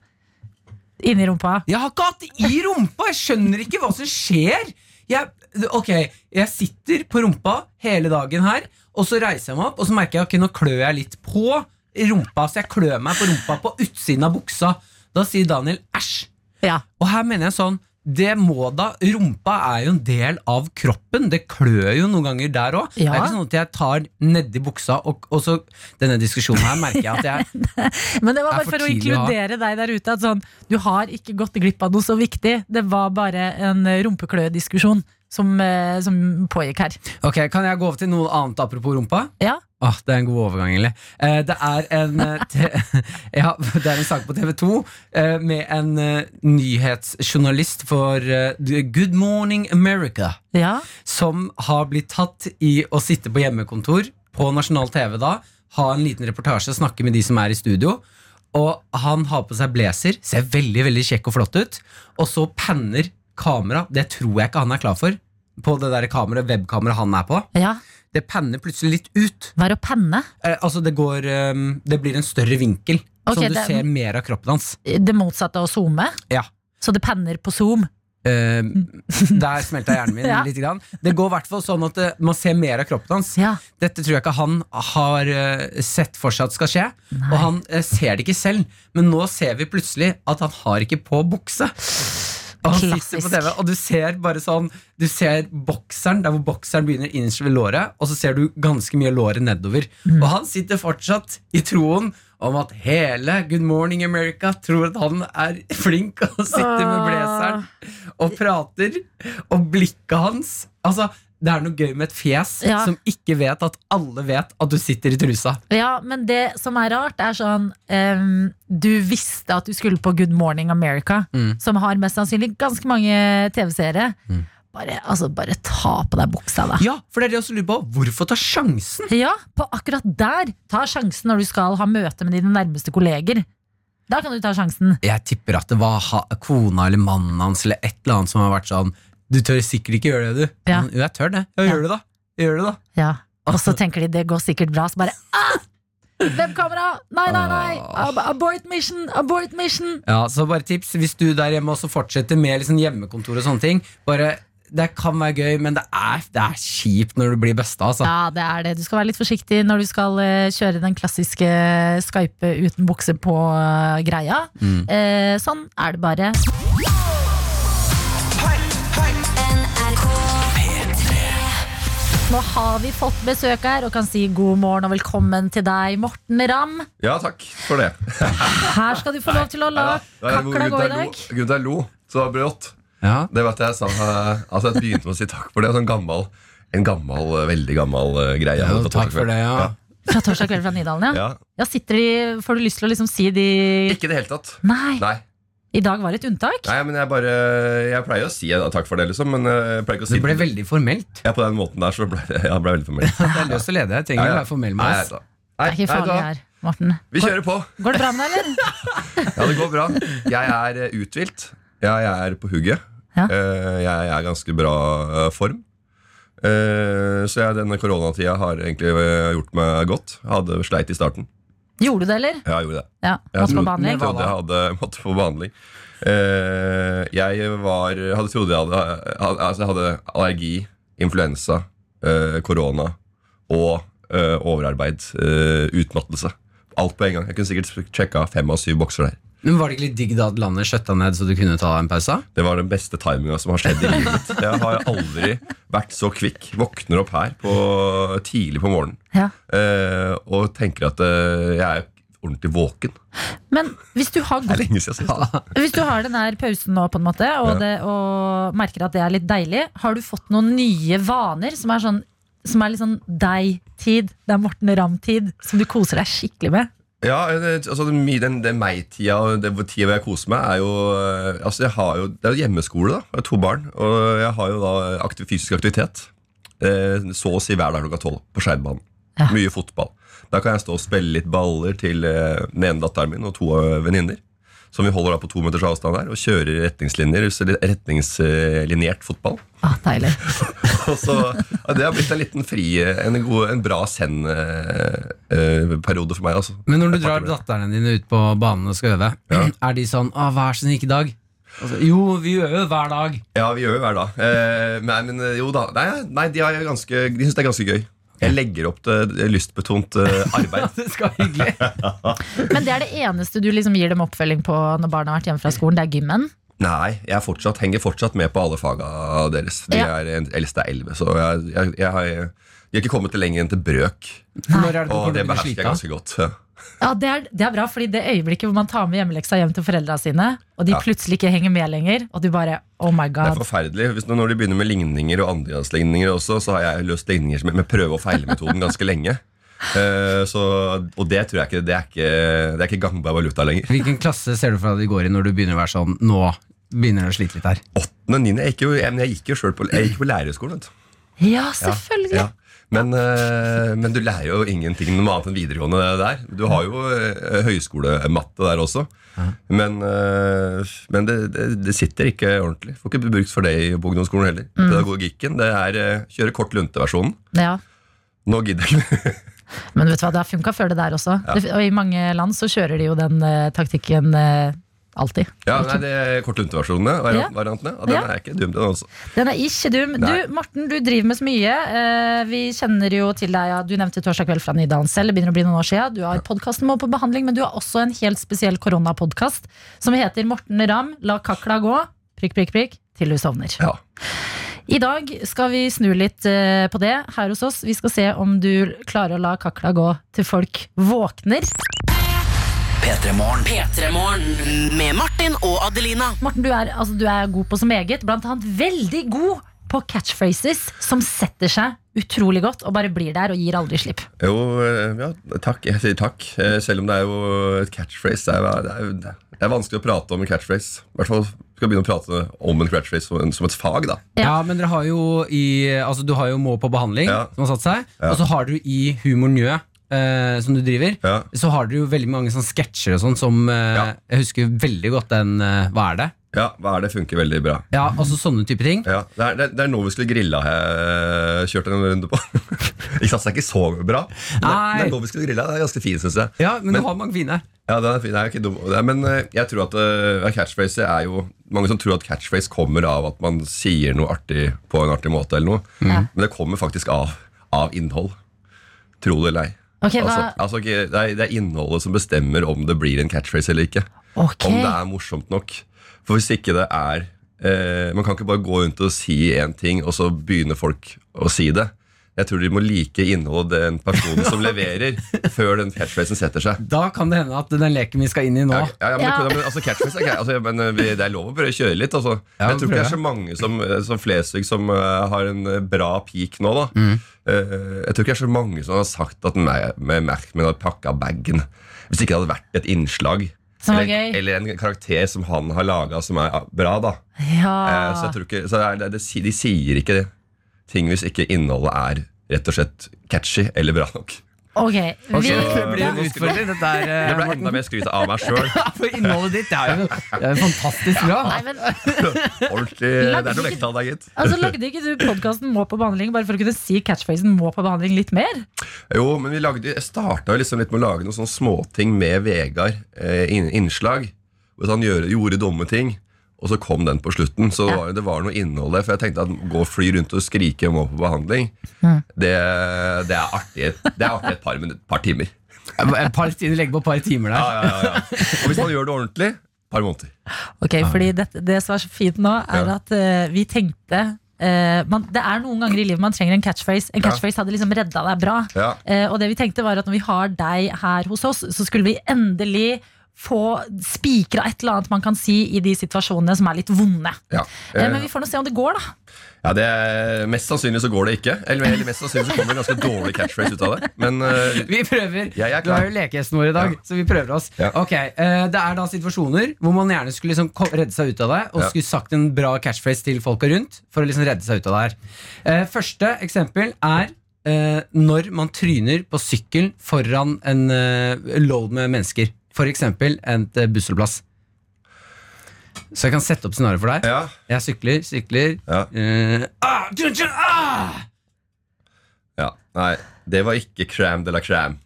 inni rumpa. Jeg har ikke hatt det i rumpa! Jeg skjønner ikke hva som skjer! Jeg, ok, jeg sitter på rumpa hele dagen her, og så reiser jeg meg opp, og så merker jeg ok, nå klør jeg litt på rumpa. Så jeg klør meg på rumpa på utsiden av buksa. Da sier Daniel æsj. Ja. Og her mener jeg sånn det må da, Rumpa er jo en del av kroppen. Det klør jo noen ganger der òg. Det er ikke sånn at jeg tar nedi buksa, og, og så Denne diskusjonen her merker jeg at jeg Men det var er bare for for tidlig å inkludere deg der ute. At sånn, du har ikke gått glipp av noe så viktig. Det var bare en rumpeklødiskusjon som, eh, som pågikk her. Ok, Kan jeg gå over til noe annet apropos rumpa? Ja, Ah, det er en god overgang, egentlig. Eh, det, er en, eh, ja, det er en sak på TV 2 eh, med en uh, nyhetsjournalist for uh, Good Morning America. ja. Som har blitt tatt i å sitte på hjemmekontor på nasjonal TV da. Ha en liten reportasje, snakke med de som er i studio. Og han har på seg blazer, ser veldig veldig kjekk og flott ut. Og så panner kamera, det tror jeg ikke han er klar for, på det der kameraet, webkameraet han er på. ja. Det panner plutselig litt ut. Hva er å penne? Eh, altså det, går, ehm, det blir en større vinkel, Okay, så du det- ser mer av kroppen hans. Det motsatte av å zoome? Ja. Så det penner på zoom? Ehm, der smelta hjernen min Ja. litt. Grann. Det går i hvert fall sånn at eh, man ser mer av kroppen hans. Ja. Dette tror jeg ikke han har eh, sett for seg at skal skje. Og han eh, ser det ikke selv, men nå ser vi plutselig at han har ikke på bukse. Og han sitter på TV, og du ser bare sånn Du ser bokseren, der hvor bokseren begynner innerst ved låret, og så ser du ganske mye låret nedover. Mm. Og han sitter fortsatt i troen om at hele Good Morning America tror at han er flink og sitter med blazeren og prater, og blikket hans Altså, det er noe gøy med et fjes Ja. som ikke vet at alle vet at du sitter i trusa. Ja, men det som er rart, er sånn um, Du visste at du skulle på Good Morning America, Mm. som har mest sannsynlig ganske mange TV-seere. Bare, altså, bare ta på deg buksa, da. Ja, for det er det jeg også lurer på. Hvorfor ta sjansen? Ja, på akkurat der. Ta sjansen når du skal ha møte med dine nærmeste kolleger. Da kan du ta sjansen. Jeg tipper at det var kona eller mannen hans eller et eller annet som har vært sånn Du tør sikkert ikke gjøre det, du. Ja. Men, Jo, jeg tør det. Ja, Ja. gjør det, da. Gjør det, da. Ja. Og så tenker de det går sikkert bra, så bare ah! Webkamera! Nei, nei, nei! Ab abort mission! Abort mission! Ja, så bare tips hvis du der hjemme også fortsetter med liksom hjemmekontor og sånne ting. Bare, Det kan være gøy, men det er, det er kjipt når du blir busta. Altså. Ja, det er det. Du skal være litt forsiktig når du skal eh, kjøre den klassiske Skype uten bukse på-greia. Eh, sånn er det bare. Nå har vi fått besøk her og kan si god morgen og velkommen til deg, Morten Ramm. Ja, takk for det. Her skal du få lov til å la kakla gå i dag. grunnen til at jeg lo så brått. Ja. Det var at jeg sa eh, Altså, jeg begynte med å si takk for det. Sånn gammel, en gammel, eh, veldig gammel eh, greie. jeg Ja, hadde tatt takk for det, ja. Fra torsdag kveld fra Nydalen, ja. Ja. ja sitter de, får du lyst til å liksom si de Ikke i det hele tatt. Nei, Nei. I dag var et unntak. Nei, men jeg bare Jeg pleier å si ja, takk for det, liksom, men eh, jeg pleier ikke å si Det ble veldig formelt. Ja, på den måten der, så ble jeg ble veldig formelt. Det er løst å lede. Jeg trenger ikke Ja, ja. være formell med med nei, oss. da. Det er ikke farlig her, Morten. Vi kjører på. Går det bra med deg, eller? Ja, det går bra. Jeg er eh, uthvilt. Ja, jeg er på hugget. Ja. Eh, Jeg er i ganske bra form. Eh, Så jeg, denne koronatida har egentlig gjort meg godt. Jeg hadde sleit i starten. Gjorde du det, eller? Ja, jeg gjorde det. Ja, Jeg trodde- trodde jeg hadde måttet på behandling. Uh, Jeg var hadde trodd jeg hadde, altså jeg hadde allergi, influensa, uh, korona og uh, overarbeid. eh, utmattelse. alt på en gang. Jeg kunne sikkert sjekka fem av syv bokser der. Men Var det ikke litt digg da at landet skjøtta ned, så du kunne ta en pause? Det var den beste timinga som har skjedd i livet mitt. Jeg har aldri vært så kvikk. Våkner opp her på, tidlig på morgenen Ja. eh, og tenker at eh, jeg er ordentlig våken. Men hvis du har Det gått lenge siden sist. Hvis du har den der pausen nå, på en måte og, Ja. det, og merker at det er litt deilig, har du fått noen nye vaner som er, sånn, som er litt sånn deg-tid? Det er Morten Ramm-tid, som du koser deg skikkelig med? Ja, det, altså det den, den meg-tida og den tida hvor jeg koser meg, er jo eh, Altså, jeg har jo Det er jo hjemmeskole, da. Jeg har to barn. Og jeg har jo da aktiv, fysisk aktivitet. Eh, så å si hver dag klokka tolv på Skeidbanen. Ja. Mye fotball. Da kan jeg stå og spille litt baller til eh, den ene datteren min og to eh, venninner. Som vi holder da på to meters avstand der og kjører retningslinjer, retningslinjert fotball. Ah, deilig. Og så, ja, det har blitt en liten fri, en, god, en bra send-periode for meg. Altså. Men når du drar datterne dine ut på banen og skal øve, er de sånn ah, 'Vær så snill, ikke i dag'? Altså, jo, vi øver hver dag. Ja, vi øver hver dag. Eh, men eh, jo da. Nei, nei de, har ganske, de syns det er ganske gøy. Jeg legger opp til lystbetont eh, arbeid. Det skal være hyggelig. Men det er det eneste du liksom gir dem oppfølging på når barna har vært hjemme fra skolen? Det er gymmen? Nei, jeg fortsatt, henger fortsatt med på alle faga deres. De Ja. er, en- eldste er elleve, så jeg, jeg, jeg har, de har ikke kommet lenger enn til brøk. Når er det Og det behersker jeg ganske godt. Ja. Det er, det er bra, fordi det øyeblikket hvor man tar med hjemmeleksa hjem til foreldra sine, og de Ja. plutselig ikke henger med lenger, og du bare Oh my god. Det er forferdelig. Hvis, når de begynner med ligninger og andregradsligninger også, så har jeg løst ligninger med, med prøve- og feile-metoden ganske lenge. Uh, så, og det tror jeg ikke Det er ikke, det er ikke gangbar valuta lenger. Hvilken klasse ser du for deg de går i når du begynner å være sånn Nå begynner du å slite litt her. Åttende, niende Jeg gikk jo, jeg, jeg gikk jo selv på, jeg gikk på lærerskolen. Ja, selvfølgelig. Ja, selvfølgelig. Ja. Men, eh, men du lærer jo ingenting noe annet enn videregående der. Du har jo eh, høyskolematte der også. Men, eh, men det, det, det sitter ikke ordentlig. Får ikke brukt for det i ungdomsskolen heller. Pedagogikken det er eh, kjøre kort lunte-versjonen. Ja. Nå gidder jeg. Men vet du hva, det har funka før det der også. Det, og i mange land så kjører de jo den uh, taktikken eh, alltid. Ja, nei, det er kort lunte-versjonene. Variantene. Ja, den er ikke dum, den også. Den er ikke dum. Nei. Du, Morten, du driver med så mye. Eh, vi kjenner jo til deg. Ja. Du nevnte Torsdag kveld fra Nydalen selv. Det begynner å bli noen år siden. Du har podkasten Må på behandling, men du har også en helt spesiell koronapodkast som heter Morten Ramm, La kakla gå. Prikk, prikk, prikk. Til du sovner. Ja. I dag skal vi snu litt eh, på det her hos oss. Vi skal se om du klarer å la kakla gå til folk våkner. P3 Morgen. P3morgen med Martin og Adelina. Morten, du er, altså, du er god på så meget. Blant annet veldig god på catchphrases som setter seg utrolig godt og bare blir der og gir aldri slipp. Jo, eh, ja, takk. Jeg sier takk. Eh, Selv om det er jo et catchphrase. Det er, det er, det er vanskelig å prate om en catchphrase. I hvert fall skal begynne å prate om en catchphrase som, som et fag. da Ja. Ja, men dere har jo i Altså, du har jo Må på behandling, Ja. som har satt seg. Ja. Og så har du i Humor Njø, eh, som du driver, Ja. så har dere jo veldig mange sånne sketsjer og sånn som uh, Ja. Jeg husker veldig godt den uh, Hva er det? Ja, hva er det funker veldig bra. Ja, altså sånne type ting. Ja, det, er, det, det er nå vi skulle grilla jeg kjørte en runde på. ikke sant, det er ikke så bra. Nei. det, det er nå vi skulle grilla. Det er ganske fint, syns jeg. Ja, men, Men- du har mange fine. Ja, den er fin, det er ikke dum Det er- Men jeg tror at uh, catchphrase er jo Mange som tror at catchphrase kommer av at man sier noe artig på en artig måte. eller noe Mm. Men det kommer faktisk av, av innhold. Tro det eller ei. Ok, hva Altså, altså, det, er, det er innholdet som bestemmer om det blir en catchphrase eller ikke. Okay. Om det er morsomt nok. For hvis ikke det er eh, Man kan ikke bare gå rundt og si én ting, og så begynner folk å si det. Jeg tror de må like innholdet den personen som leverer, før den catchphrasen setter seg. Da kan det hende at den leken vi skal inn i nå Ja, ja, ja, men, Ja. det- men, altså, catchphrase er greit. Altså, men det er lov å prøve å kjøre litt. Altså. Ja, jeg tror ikke det er så mange som, som Flesvig som uh, har en eh, bra peak nå. Da. Mm. uh, jeg tror ikke det er så mange som har sagt at med, med Merkman har pakka bagen. Hvis ikke det hadde vært et innslag. Eller, eller en karakter som han har laga som er bra. da Ja. Eh, Så jeg tror ikke så det er, det, det, De sier ikke ting hvis ikke innholdet er rett og slett catchy eller bra nok. Ok, vi, Det blir en utfordring, dette Det eh, ble enda mer skryt av meg sjøl. For innholdet ditt det er jo det er jo fantastisk bra. Nei, men, Ordentlig Det er noe vekttall der, gitt. altså, lagde ikke du podkasten Må på behandling bare for å kunne si catchphrasen Må på behandling litt mer? Jo, men vi lagde, jeg starta liksom litt med å lage noen sånne småting med Vegard. Eh, innslag. Hvor han gjorde, gjorde dumme ting. Og så kom den på slutten. Så Ja. var, det var noe innhold der. For jeg tenkte at gå og fly rundt og skrike om å på behandling, Mm. det, det, er artig, det er artig et par, minutter, par timer. Et par timer, legge på et par timer der. Ja, ja, ja, ja. Og hvis man gjør det ordentlig, par måneder. Ok, fordi det, det som er så fint nå, er Ja. at uh, vi tenkte Uh, man, Det er noen ganger i livet man trenger en catchphrase. En Ja. catchphrase hadde liksom redda deg bra. Ja. Uh, og det vi tenkte var at når vi har deg her hos oss, så skulle vi endelig få spikra et eller annet man kan si i de situasjonene som er litt vonde. Ja. Eh, men vi får nå se om det går, da. Ja, det er, Mest sannsynlig så går det ikke. Eller, eller mest sannsynlig så kommer det en ganske dårlig catchphrase ut av det. Men eh, Vi prøver. Jeg er Du har er jo lekehesten vår i dag, Ja. så vi prøver oss. Ja. Ok, eh, Det er da situasjoner hvor man gjerne skulle liksom redde seg ut av det, og Ja. skulle sagt en bra catchphrase til folka rundt for å liksom redde seg ut av det her. Eh, første eksempel er eh, når man tryner på sykkel foran en eh, load med mennesker. Eksempel en eh, bussholdeplass. Så jeg kan sette opp scenarioet for deg. ja, Jeg sykler, sykler ja, Uh, ah, ah! ja. Nei, det var ikke crème de la crème.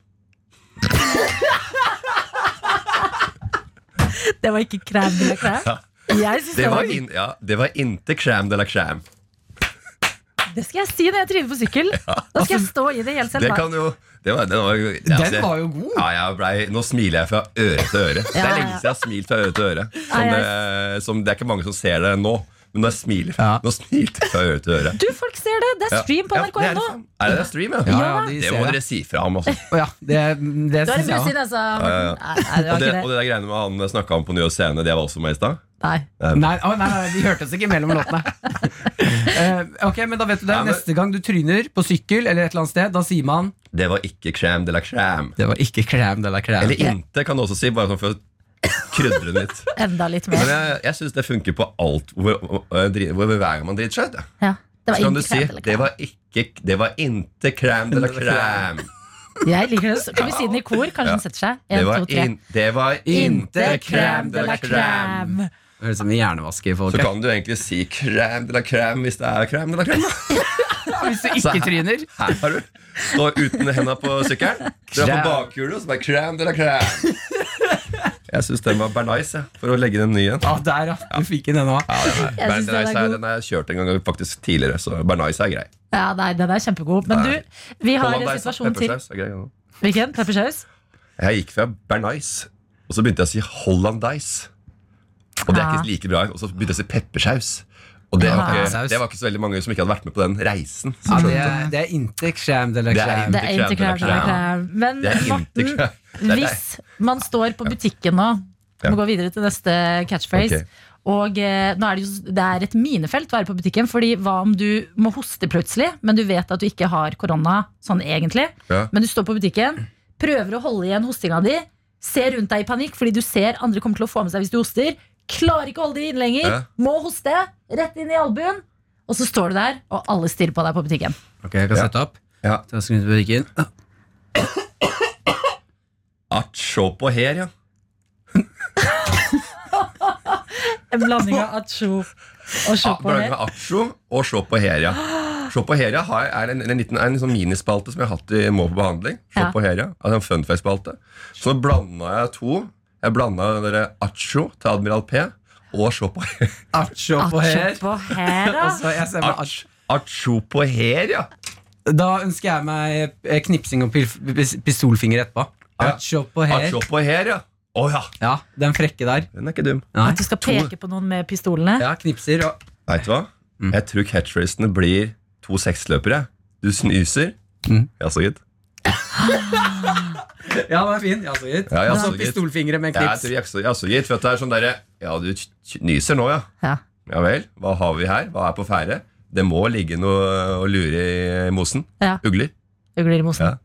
Det var ikke krem eller Ja. Jeg syns Det det, var, var, in, ja, det var inte crème de la crème. Det skal jeg si når jeg tryner på sykkel. Da skal jeg stå i det helt selv. Det kan jo det var, Den var jo, ja, Den var jo god. Ja, jeg ble, nå smiler jeg fra øre til øre. Det er lenge siden jeg har smilt fra øre til øre. Som Ja, det, som, det er ikke mange som ser det nå. Men nå smiler, Ja. nå smilte jeg fra øre til øre. Du, folk ser det! Det er stream på Ja, NRK det er, er det stream, ja? Ja, Ja. ja, de Det ser må det. dere si fra om. Altså. Å ja, det, det det er syns det jeg òg. altså. Ja, ja, ja. Og det, og det. der greiene med han snakka om på Nye Scene, det var også med i stad? Nei. Nei, oh, nei, nei, de hørtes ikke mellom låtene. uh, ok, men da vet du det. Ja, men- Neste gang du tryner på sykkel eller et eller annet sted, da sier man Det var ikke crème de la crème. Det var ikke crème de la crème. Eller inte, kan du også si, bare sånn for krydre litt. Enda litt Men mer. jeg, jeg syns det funker på alt hvor, hvor, hvor, hvor hver gang man driter seg ut. ja. Ja. Det var ikke si det var ikke Det var inte crème de la crème. Jeg liker det. Kan vi si den i kor? Kanskje Ja. den setter seg? Det var, to, tre. in, det var inte crème de la crème. Det høres ut som vi hjernevasker folk. Så kan du egentlig si crème de la crème hvis det er crème de la crème. Hvis du ikke tryner Her har du. Stå uten henda på sykkelen. Dra på bakhjulet, og så bare crème de la crème. Jeg syns den var bernice, jeg, for å legge den nye igjen. Ah, der, ja. Du fikk den ennå. Ja, den, den er kjørt en gang faktisk tidligere, så bernice er grei. Ja, nei, den er kjempegod. Men du, vi har en situasjon til. er grei. ja. Hvilken? Peppersaus? Jeg gikk fra bernice, og så begynte jeg å si hollandaise. Og det er ikke like bra. Og så begynte jeg å si peppersaus. Og det var, ikke, det var ikke så veldig mange som ikke hadde vært med på den reisen. Ja, det, er- det er inte crème de la Det crème. Det er ikke Ikke krem, krem, det er krem. krem. Men Morten, hvis man står på butikken nå. Må gå videre til neste catchphrase. Okay. Og eh, nå er det, jo, det er et minefelt å være på butikken. Fordi hva om du må hoste plutselig, men du vet at du ikke har korona sånn egentlig. Ja. Men du står på butikken, prøver å holde igjen hostinga di, ser rundt deg i panikk fordi du ser andre kommer til å få med seg hvis du hoster. Klarer ikke å holde det inne lenger. Ja. Må hoste. Rett inn i albuen. Og så står du der, og alle stirrer på deg på butikken. Ok, jeg kan Ja. sette opp. Ja. Skal ut på butikken. At se på her, ja. En blanding av atsjo og Ah, Blanding her. av acho og se på her, ja. Se på her, ja har, er en, en liten en sånn minispalte som jeg har hatt i Må på behandling. Se Ja. på her, ja. Altså en funface-spalte. Så blanda jeg to. Jeg blanda acho til Admiral P og sjå på her. Acho på her. Acho på her, da. Og så jeg ser Ach, acho på her, ja. Da ønsker jeg meg eh, knipsing og pistolfinger etterpå. Acho på her. Acho på her, ja. Å ja. Ja, den frekke der. Den er ikke dum. Nei. At du skal peke på noen med pistolene. Ja, knipser og Vet du hva? Mm. Jeg tror catchphrasene blir to seksløpere. Du snyser. Mm. Ja, så gitt. Ja, den er fin. Ja, så gitt. Ja, ja, Og så så gitt. pistolfingre med knips. ja, så gitt. For at det er sånn derre Ja, du nyser nå, ja. Ja. Ja vel. Hva har vi her? Hva er på ferde? Det må ligge noe og lure i mosen. Ja. Ugler. Ugler i mosen. Ja.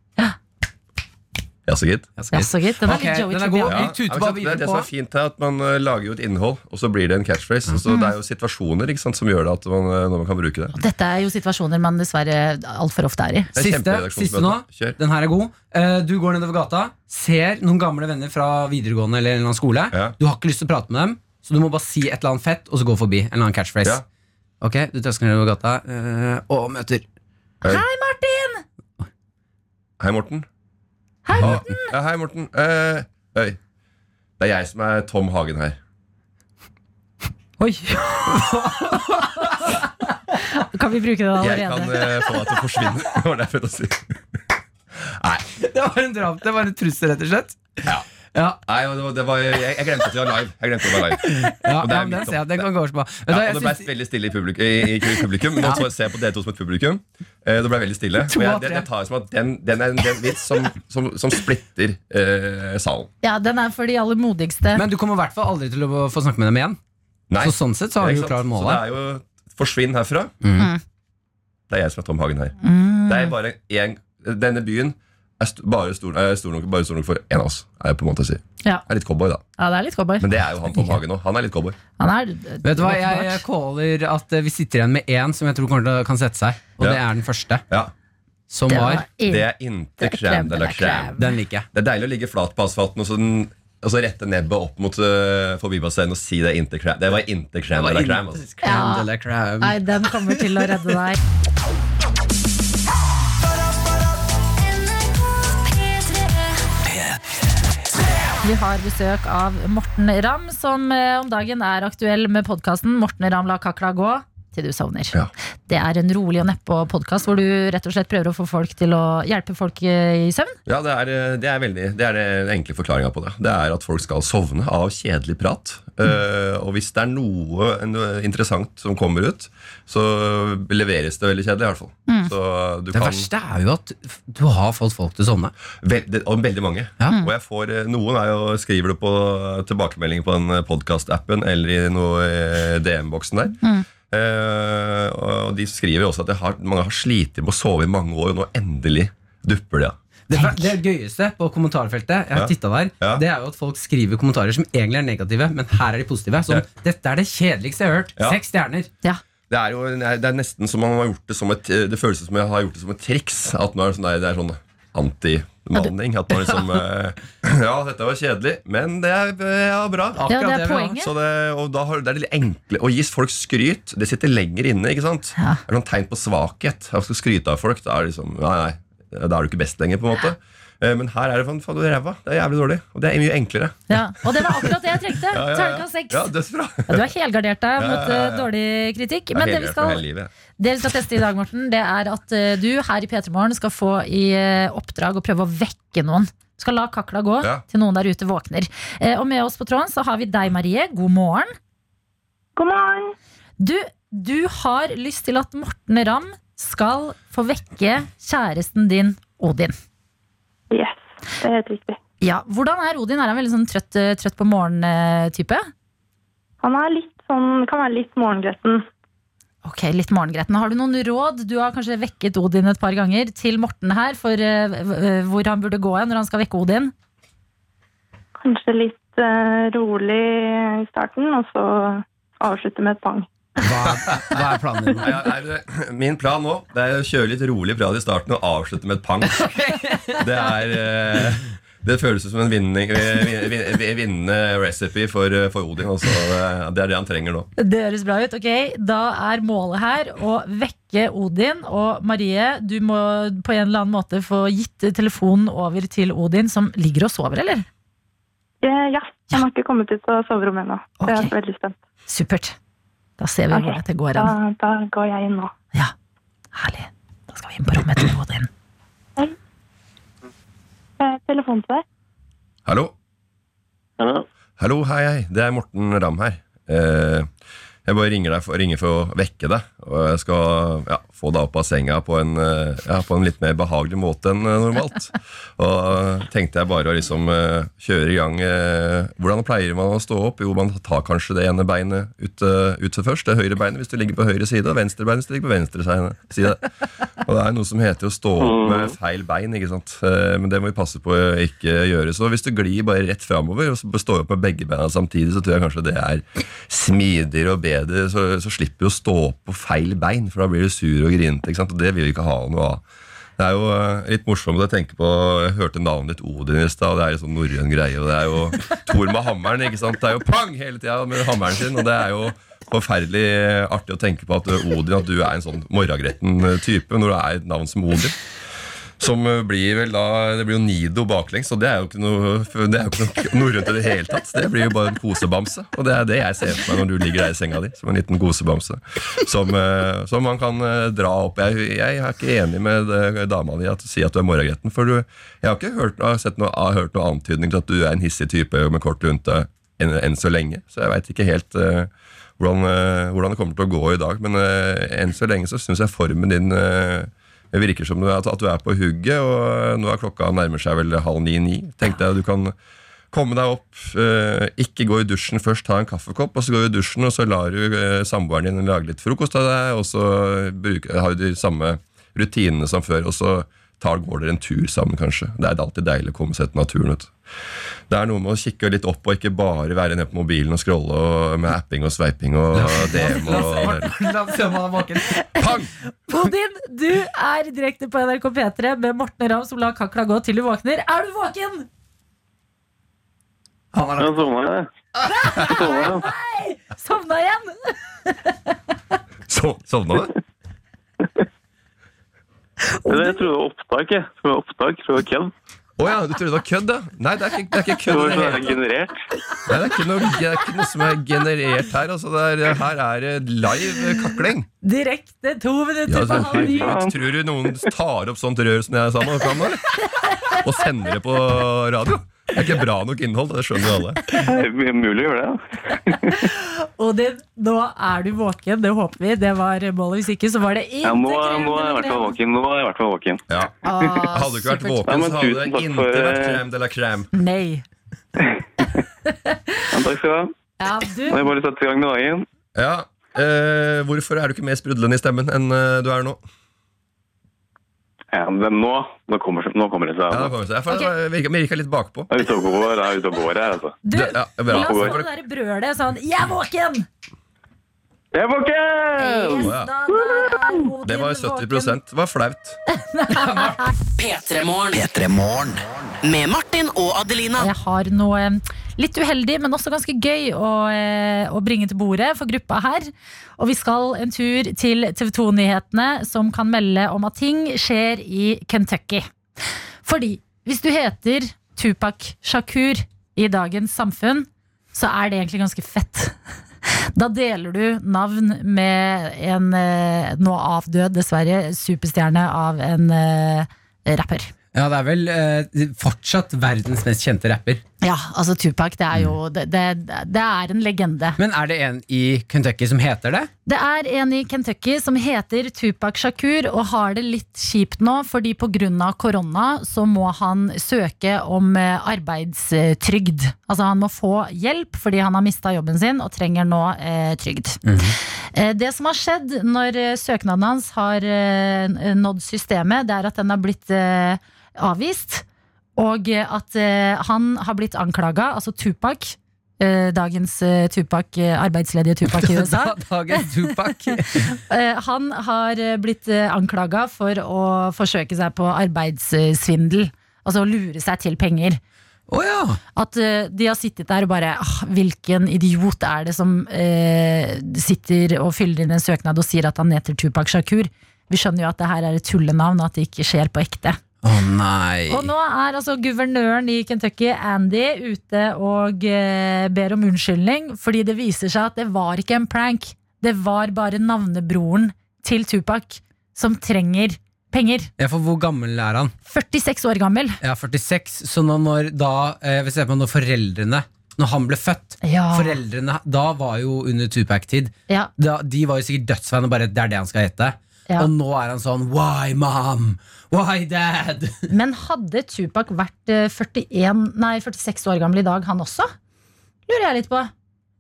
Ja, så gitt. Gitt. Den er litt Joey den er god. Tribbiani. Vi tuter bare sant, det, videre det på. som er fint er at Man uh, lager jo et innhold, og så blir det en catchphrase. Så det er jo situasjoner ikke sant, som gjør det at man, uh, når man kan bruke det. Dette er jo situasjoner man dessverre altfor ofte er i. Det er Siste, kjemperedaksjonsmøte. siste nå. Kjør. Den her er god. Eh, Du går nedover gata, ser noen gamle venner fra videregående eller en eller annen skole. Ja. Du har ikke lyst til å prate med dem, så du må bare si et eller annet fett, og så gå forbi. En eller annen catchphrase. Ja. Ok, du tøsker nedover gata eh, og møter Hei, Martin! Hei, Morten. Hei, Morten! ja, hei, Morten. Eh, Øy. Det er jeg som er Tom Hagen her. Oi. kan vi bruke det Jeg kan allerede? eh, få deg til å forsvinne. Det var det jeg prøvde å si. Nei, Det var en drap, det var en trussel, rett og slett. Ja. Ja, Nei, det var, det var, jeg, jeg glemte at vi var live. Jeg glemte at vi var live. ja, Og det er ja men den ser jeg, den kan gå over på. Ja, og det ble synes- veldig stille i publikum. I, i, publikum. Nå ja. ser jeg på dere to som et publikum. Eh, det ble veldig stille. Og jeg, det, det tar jeg som at den, den er en vits som, som, som splitter uh, salen. Ja, den er for de aller modigste. Men du kommer i hvert fall aldri til å få snakke med dem igjen. Nei. Så sånn sett så har du jo klart målet. Så det er jo Forsvinn herfra. Mm. Det er jeg som er Tom Hagen her. Mm. Det er bare en, Denne byen er st bare, stor, er stor nok, bare stor nok for én av oss. Er jeg på en måte å si. Ja. Er litt cowboy, da. Ja, det er litt cowboy. Men det er jo han Tom Hagen òg. Han er litt cowboy. Han er Vet du hva, jeg, jeg caller at eh, vi sitter igjen med én som jeg tror kommer til å kan sette seg. Og Ja. det er den første. Ja, Som Det var var Det er inte crème de la crème. Den liker jeg. Det er deilig å ligge flat på asfalten og så, den, og så rette nebbet opp mot uh, forbibassenget og si det er inte crème. Det var inte crème de la crème. Altså. Ja. Nei, den kommer til å redde deg. Vi har besøk av Morten Ramm, som eh, om dagen er aktuell med podkasten 'Morten Ramm la kakla gå' til du sovner. Ja. Det er en rolig og nedpå podkast hvor du rett og slett prøver å få folk til å hjelpe folk eh, i søvn. Ja, det er, eh, det er veldig Det er den enkle forklaringa på det. Det er at folk skal sovne av kjedelig prat. Eh, og hvis det er noe, noe interessant som kommer ut, så leveres det veldig kjedelig, i hvert fall. Så du Det kan verste er jo at du har fått folk til å sovne. Vel, det, og veldig mange. Ja. Og jeg får, noen er jo, skriver det på tilbakemeldinger på den podkast-appen eller i noe DM-boksen der. Eh, og de skriver også at har, mange har slitt med å sove i mange år, og nå endelig dupper det. Ja. Det, det gøyeste på kommentarfeltet Jeg har Ja. der Ja. Det er jo at folk skriver kommentarer som egentlig er negative, men her er de positive. Sånn, dette er det kjedeligste jeg har hørt. Ja. Seks stjerner. Ja. Det er jo det er nesten som man har gjort det som et Det føles som jeg har gjort det som et triks. At nå er det sånn, det er sånn antimanning. At man liksom eh, Ja, dette var kjedelig, men det er ja, bra. Ja, det er poenget. Så det, og da har, det er det litt enkle Å gi folk skryt, det sitter lenger inne. ikke sant? Ja. Det er noen tegn på svakhet. Jeg skal skryte av folk. Da er, det liksom, nei, nei, da er du ikke best lenger. på en måte Eh, Men her er det faen, faen du ræva. Det er jævlig dårlig. Og det er mye enklere. Ja. Og det var akkurat det jeg trengte. Ja, ja, ja. Terningkast seks. Ja, dødsbra. Ja, Du er helgardert deg mot ja, ja, eh, ja. dårlig kritikk. Men det vi skal. Det vi skal teste i dag, Morten, det er at eh, du her i P3 Morgen skal få i eh, oppdrag å prøve å vekke noen. Du skal la kakla gå Ja. til noen der ute våkner. Eh, Og med oss på tråden så har vi deg, Marie. God morgen. God morgen. Du, du har lyst til at Morten Ramm skal få vekke kjæresten din, Odin. Yes, det er helt riktig. Ja, Hvordan er Odin? Er han veldig sånn trøtt, eh, trøtt på morgen-type? Han er litt sånn, kan være litt morgengretten. Ok, litt morgengretten. Har du noen råd? Du har kanskje vekket Odin et par ganger til Morten her, for uh, hvor han burde gå hen når han skal vekke Odin. Kanskje litt uh, rolig i starten, og så avslutte med et pang. Hva, hva er planen din? Nei, ja, nei, Min plan nå Det er å kjøre litt rolig prat i starten og avslutte med et pang. Det er eh, Det føles som en vin- vinnende recipe for, eh, for Odin. Også. det er det han trenger nå. Det høres bra ut. ok Da er målet her å vekke Odin. Og Marie, du må på en eller annen måte få gitt telefonen over til Odin, som ligger og sover, eller? Eh, ja, han har ikke kommet ut av soverommet ennå. Okay. jeg er veldig spent. Supert. Da ser vi okay. hvor dette går Da, hen. da går jeg inn nå. Ja, Herlig. Da skal vi inn på rommet til Odin. Eh, telefon til deg. Hallo? Hallo? Hallo, hei, hei. Det er Morten Ramm her. Eh, jeg bare ringer, for, ringer for å vekke deg. Og jeg skal ja, få deg opp av senga på en, eh, ja, på en litt mer behagelig måte enn eh, normalt. Og eh, tenkte jeg bare å liksom kjøre i gang Hvordan pleier man å stå opp? Jo, man tar kanskje det ene beinet ut, ut først. Det høyre beinet hvis du ligger på høyre side, og venstre beinet hvis du ligger på venstre side. Og det er noe som heter å stå opp med feil bein, ikke sant. Men det må vi passe på å ikke gjøre. Så hvis du glir bare rett framover og står opp med begge beina samtidig, så tror jeg kanskje det er smidigere og bedre. Så, så slipper du å stå på feil bein, for da blir du sur og grinete. Og det vil vi ikke ha noe av. Det er jo eh, litt morsomt å tenke på Jeg hørte navnet ditt Odin i stad, og det er jo sånn norrøn greie. Og det er jo Thor med hammeren, ikke sant. Det er jo pang hele tida med hammeren sin, og det er jo forferdelig artig å tenke på at Odin At du er en sånn morragretten type når du er et navn som Odin. Som eh, blir vel da Det blir jo Nido baklengs, og det er jo ikke noe, det norrønt i det hele tatt. Det blir jo bare en kosebamse, og det er det jeg ser for meg når du ligger der i senga di. Som en liten kosebamse. Som, eh, som man kan eh, dra opp. Jeg, jeg er ikke enig med eh, dama di at si at du er morgengretten, for du, jeg har ikke hørt, har sett noe, har hørt noe antydning til at du er en hissig type med kort lunte enn, en så lenge. Så jeg veit ikke helt hvordan, hvordan det kommer til å gå i dag. Men uh, enn så lenge så syns jeg formen din eh, det virker som at, at du er på hugget, og nå er klokka nærmer seg vel halv ni-ni. Tenkte jeg du kan komme deg opp, eh, ikke gå i dusjen først, ta en kaffekopp, og så går du i dusjen, og så lar du eh, samboeren din lage litt frokost av deg, og så bruker, har du de samme rutinene som før, og så tar, går dere en tur sammen, kanskje. Det er alltid deilig å komme seg til naturen. vet du. Det er noe med å kikke litt opp, og ikke bare være nede på mobilen og scrolle og, med apping og sveiping og DM og La oss se om han er våken. Pang! Bodin, du er direkte på NRK P3 med Morten Ramm som lar kakla gå til du våkner. Er du våken? Han er Jeg sovna, jeg. Jeg sovna. Igjen? Så, sovna du? Eller Jeg trodde det var opptak, jeg. Som er opptak fra kødd. Å ja, du trodde det var kødd, ja? Nei, det er ikke, det er ikke kødd. det sånn generert. Nei, det er ikke noe, det er ikke noe som er generert her. Altså, det er, her er det live kakling. Direkte to minutter Ja, på altså, halv ni. tror du noen tar opp sånt rør som jeg sa nå? Og sender det på radio? Det er ikke bra nok innhold, det skjønner jo alle. Det er mulig å gjøre det. ja. Odin, nå er du våken. Det håper vi. Det var målet. Hvis ikke, så var det Ja, nå, nå er jeg i hvert fall våken. Nå er jeg i hvert fall våken. Ja. Ah, Hadde du ikke vært våken, så hadde det ikke for, vært crème de la crème. Nei. Ja, takk skal du ha. Ja, Nå har jeg bare satt i gang med dagen. Ja, eh, Hvorfor er du ikke mer sprudlende i stemmen enn eh, du er nå? Ja, men nå, nå, kommer, nå kommer det seg. Ja, det Altså. kommer seg. For, okay. Virker, virker litt bakpå. Jeg er ute og går, er her, altså. du ja, bra. la oss få det der brølet sånn Jeg er våken! Jeg er folkens! Yes, da, da, er Odin Det var våken. 70 Det var flaut. P3morgen. P3 Morgen. Med Martin og Adelina. Jeg har noe eh, litt uheldig, men også ganske gøy å, eh, å bringe til bordet for gruppa her. Og vi skal en tur til TV 2-nyhetene, som kan melde om at ting skjer i Kentucky. Fordi hvis du heter Tupac Shakur i dagens samfunn, så er det egentlig ganske fett. Da deler du navn med en eh, nå avdød, dessverre, superstjerne av en eh, rapper. Ja, det er vel eh, fortsatt verdens mest kjente rapper. Ja, altså Tupac, det er jo det, det, det er en legende. Men er det en i Kentucky som heter det? Det er en i Kentucky som heter Tupac Shakur og har det litt kjipt nå, fordi pga. korona så må han søke om eh, arbeidstrygd. Altså han må få hjelp fordi han har mista jobben sin og trenger nå eh, trygd. Eh, Det som har skjedd når eh, søknaden hans har eh, nådd systemet, det er at den har blitt eh, avvist. Og eh, at eh, han har blitt anklaga, altså Tupac, eh, dagens Tupac, arbeidsledige Tupac i USA. Dagens Tupac. Han har blitt anklaga for å forsøke seg på arbeidssvindel. Altså å lure seg til penger. Oh, ja! At de har sittet der og bare ah, Hvilken idiot er det som eh, sitter og fyller inn en søknad og sier at han heter Tupac Shakur? Vi skjønner jo at det her er et tullenavn, og at det ikke skjer på ekte. Å nei. Og nå er altså guvernøren i Kentucky, Andy, ute og eh, ber om unnskyldning, fordi det viser seg at det var ikke en prank. Det var bare navnebroren til Tupac som trenger penger. Ja, for hvor gammel er han? 46 år gammel. Ja, 46. Så nå når da eh, Vi ser på når foreldrene Når han ble født Ja. Foreldrene da var jo under Tupac-tid. Ja, De var jo sikkert dødsfan og bare det er det han skal hete. Ja. Og nå er han sånn Why, mom? Why, dad? Men hadde Tupac vært eh, 41, nei, 46 år gammel i dag, han også? Lurer jeg litt på.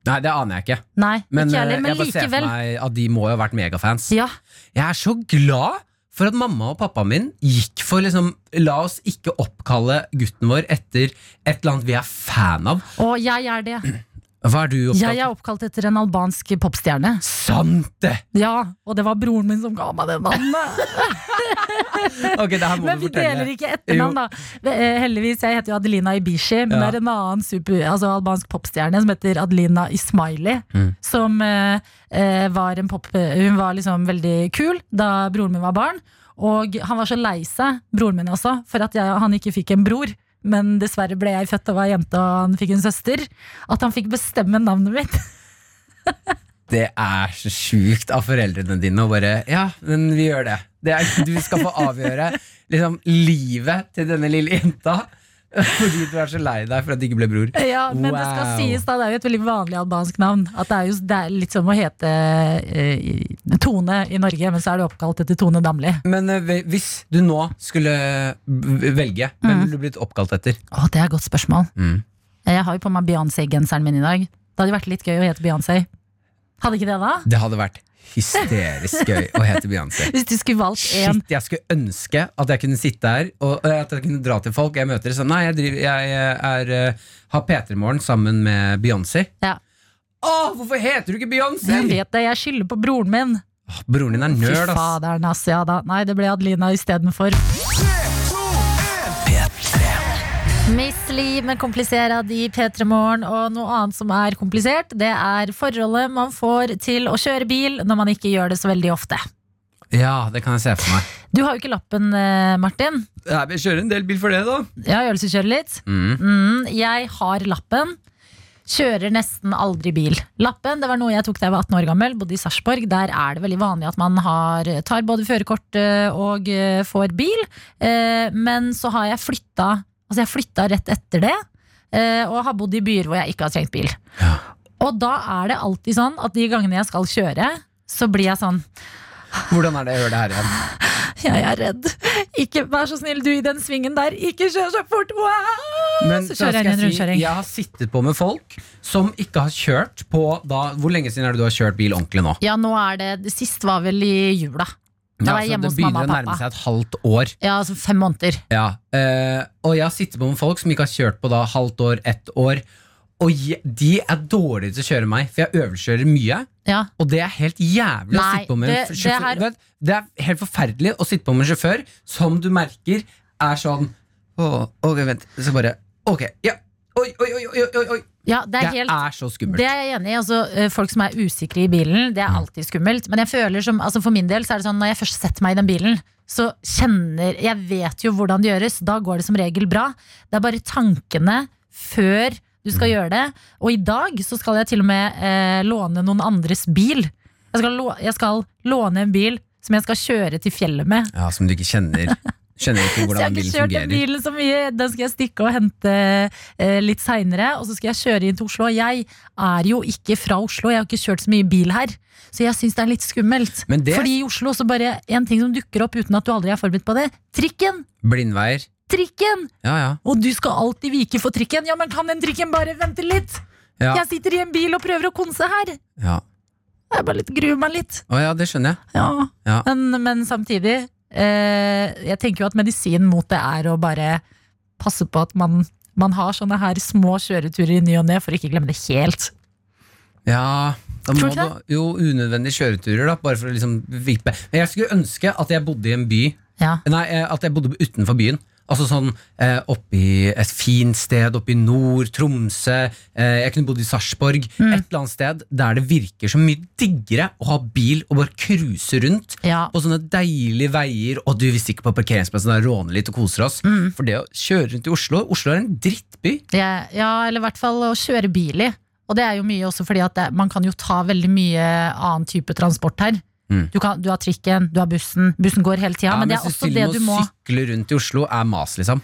Nei, det aner jeg ikke. Nei, Men, ikke eh, heller, men jeg bare ser for meg at de må jo ha vært megafans. Ja, Jeg er så glad for at mamma og pappaen min gikk for liksom La oss ikke oppkalle gutten vår etter et eller annet vi er fan av. Å, jeg er det. Hva er du oppkalt? Jeg er oppkalt etter en albansk popstjerne. Sant det! Ja, og det var broren min som ga meg det navnet. okay, det Men vi deler ikke etternavn, da. Eh, Heldigvis, jeg heter jo Adelina Ibishi, men Ja. det er en annen super, altså albansk popstjerne som heter Adelina Ismaili. Mm. Som eh, eh, var en pop Hun var liksom veldig kul da broren min var barn. Og han var så lei seg, broren min også, for at jeg, han ikke fikk en bror. Men dessverre ble jeg født og var jente, og han fikk en søster. At han fikk bestemme navnet mitt. Det er så sjukt av foreldrene dine å bare Ja, men vi gjør det. det er, du skal få avgjøre liksom, livet til denne lille jenta. Fordi du er så lei deg for at du ikke ble bror. Ja, men det skal sies da, det er jo et veldig vanlig albansk navn. At det er jo det er litt som å hete eh, Tone i Norge, men så er du oppkalt etter Tone Damli. Men eh, hvis du nå skulle velge, hvem Mm. ville du blitt oppkalt etter? Å, det er et godt spørsmål. Mm. Jeg har jo på meg Beyoncé-genseren min i dag. Det hadde vært litt gøy å hete Beyoncé. Hadde ikke det, da? Det hadde vært hysterisk gøy å hete Beyoncé. Hvis du skulle valgt en Shit, jeg skulle ønske at jeg kunne sitte her og at jeg kunne dra til folk jeg møter. Sånn, nei, jeg, driver, jeg er, eh, har P3morgen sammen med Beyoncé. Ja. Å, hvorfor heter du ikke Beyoncé? Jeg vet det, jeg skylder på broren min. Åh, Broren din er Fy nerd, ass. faderen, ass. Ja da. Nei, det ble Adelina istedenfor. Miss Li med Kompliserad i P3 Morgen. Og noe annet som er komplisert, det er forholdet man får til å kjøre bil når man ikke gjør det så veldig ofte. Ja, det kan jeg se for meg. Du har jo ikke lappen, eh, Martin. Jeg kjører en del bil for det, da. Ja, øvelseskjører litt. Mm. Mm, jeg har lappen. Kjører nesten aldri bil. Lappen det var noe jeg tok da jeg var 18 år gammel. Bodde i Sarpsborg. Der er det veldig vanlig at man har, tar både førerkort eh, og eh, får bil. Eh, Men så har jeg flytta Altså jeg flytta rett etter det, eh, og har bodd i byer hvor jeg ikke har trengt bil. Ja. Og da er det alltid sånn at de gangene jeg skal kjøre, så blir jeg sånn Hvordan er det jeg hører det her igjen? Jeg er redd. Ikke Vær så snill, du i den svingen der. Ikke kjør så fort! Wow! Men så kjører jeg en si, rundkjøring. jeg har sittet på med folk som ikke har kjørt på da, Hvor lenge siden er det du har kjørt bil ordentlig nå? Ja, nå er det Det sist var vel i jula. Da var jeg hjemme det hos mamma begynner å nærme seg et halvt år. Ja, altså fem måneder. Ja, eh, og jeg har sittet på med folk som ikke har kjørt på da halvt år, ett år. Og je, de er dårlige til å kjøre meg, for jeg øvelseskjører mye. Ja. Og det er helt jævlig å Nei, sitte på med en det- det sjåfør. er- Vet, det er helt forferdelig å sitte på med en sjåfør som du merker er sånn Å, ok, vent. Så bare Ok, ja. Oi, oi, oi, oi, oi, oi. Ja, det er Det helt er så skummelt. det er jeg enig i. Altså, eh, folk som er usikre i bilen, det er Mm. alltid skummelt. Men jeg føler som, altså for min del så er det sånn når jeg først setter meg i den bilen, så kjenner Jeg vet jo hvordan det gjøres. Da går det som regel bra. Det er bare tankene før du skal Mm. gjøre det. Og i dag så skal jeg til og med eh, låne noen andres bil. Jeg skal, jeg skal låne en bil som jeg skal kjøre til fjellet med. Ja, Som du ikke kjenner. Skjønner ikke Så jeg har ikke kjørt den fungerer. bilen så mye. Den skal jeg stikke og hente eh, litt seinere. Og så skal jeg kjøre inn til Oslo. Jeg er jo ikke fra Oslo, jeg har ikke kjørt så mye bil her. Så jeg syns det er litt skummelt. Men det- Fordi i Oslo så bare en ting som dukker opp uten at du aldri er forberedt på det. Trikken! Blindveier. Trikken! Ja, ja. Og du skal alltid vike for trikken. Ja, men kan den trikken bare vente litt? Ja. Jeg sitter i en bil og prøver å konse her. ja. Jeg bare litt gruer meg litt. Å ja, det skjønner jeg. Ja. Ja. Men, men samtidig Jeg tenker jo at medisinen mot det er å bare passe på at man, man har sånne her små kjøreturer i ny og ne, for å ikke glemme det helt. Ja, da må du Jo, unødvendige kjøreturer, da. Bare for å liksom vippe. Men jeg skulle ønske at jeg bodde i en by Ja. Nei, eh, at jeg bodde utenfor byen. Altså sånn eh, oppi et fint sted oppe i nord, Tromsø. Eh, jeg kunne bodd i Sarpsborg. Mm. Et eller annet sted der det virker så mye diggere å ha bil og bare cruise rundt. Ja. På sånne deilige veier, og du, vi stikker på parkeringsplassen der, råner litt og koser oss. Mm. For det å kjøre rundt i Oslo Oslo er en drittby. Ja, ja, eller i hvert fall å kjøre bil i. Og det er jo mye også fordi at det, man kan jo ta veldig mye annen type transport her. Mm. Du, kan, du har trikken, du har bussen. Bussen går hele tida, men det er også det du må å sykle rundt i Oslo er mas, liksom.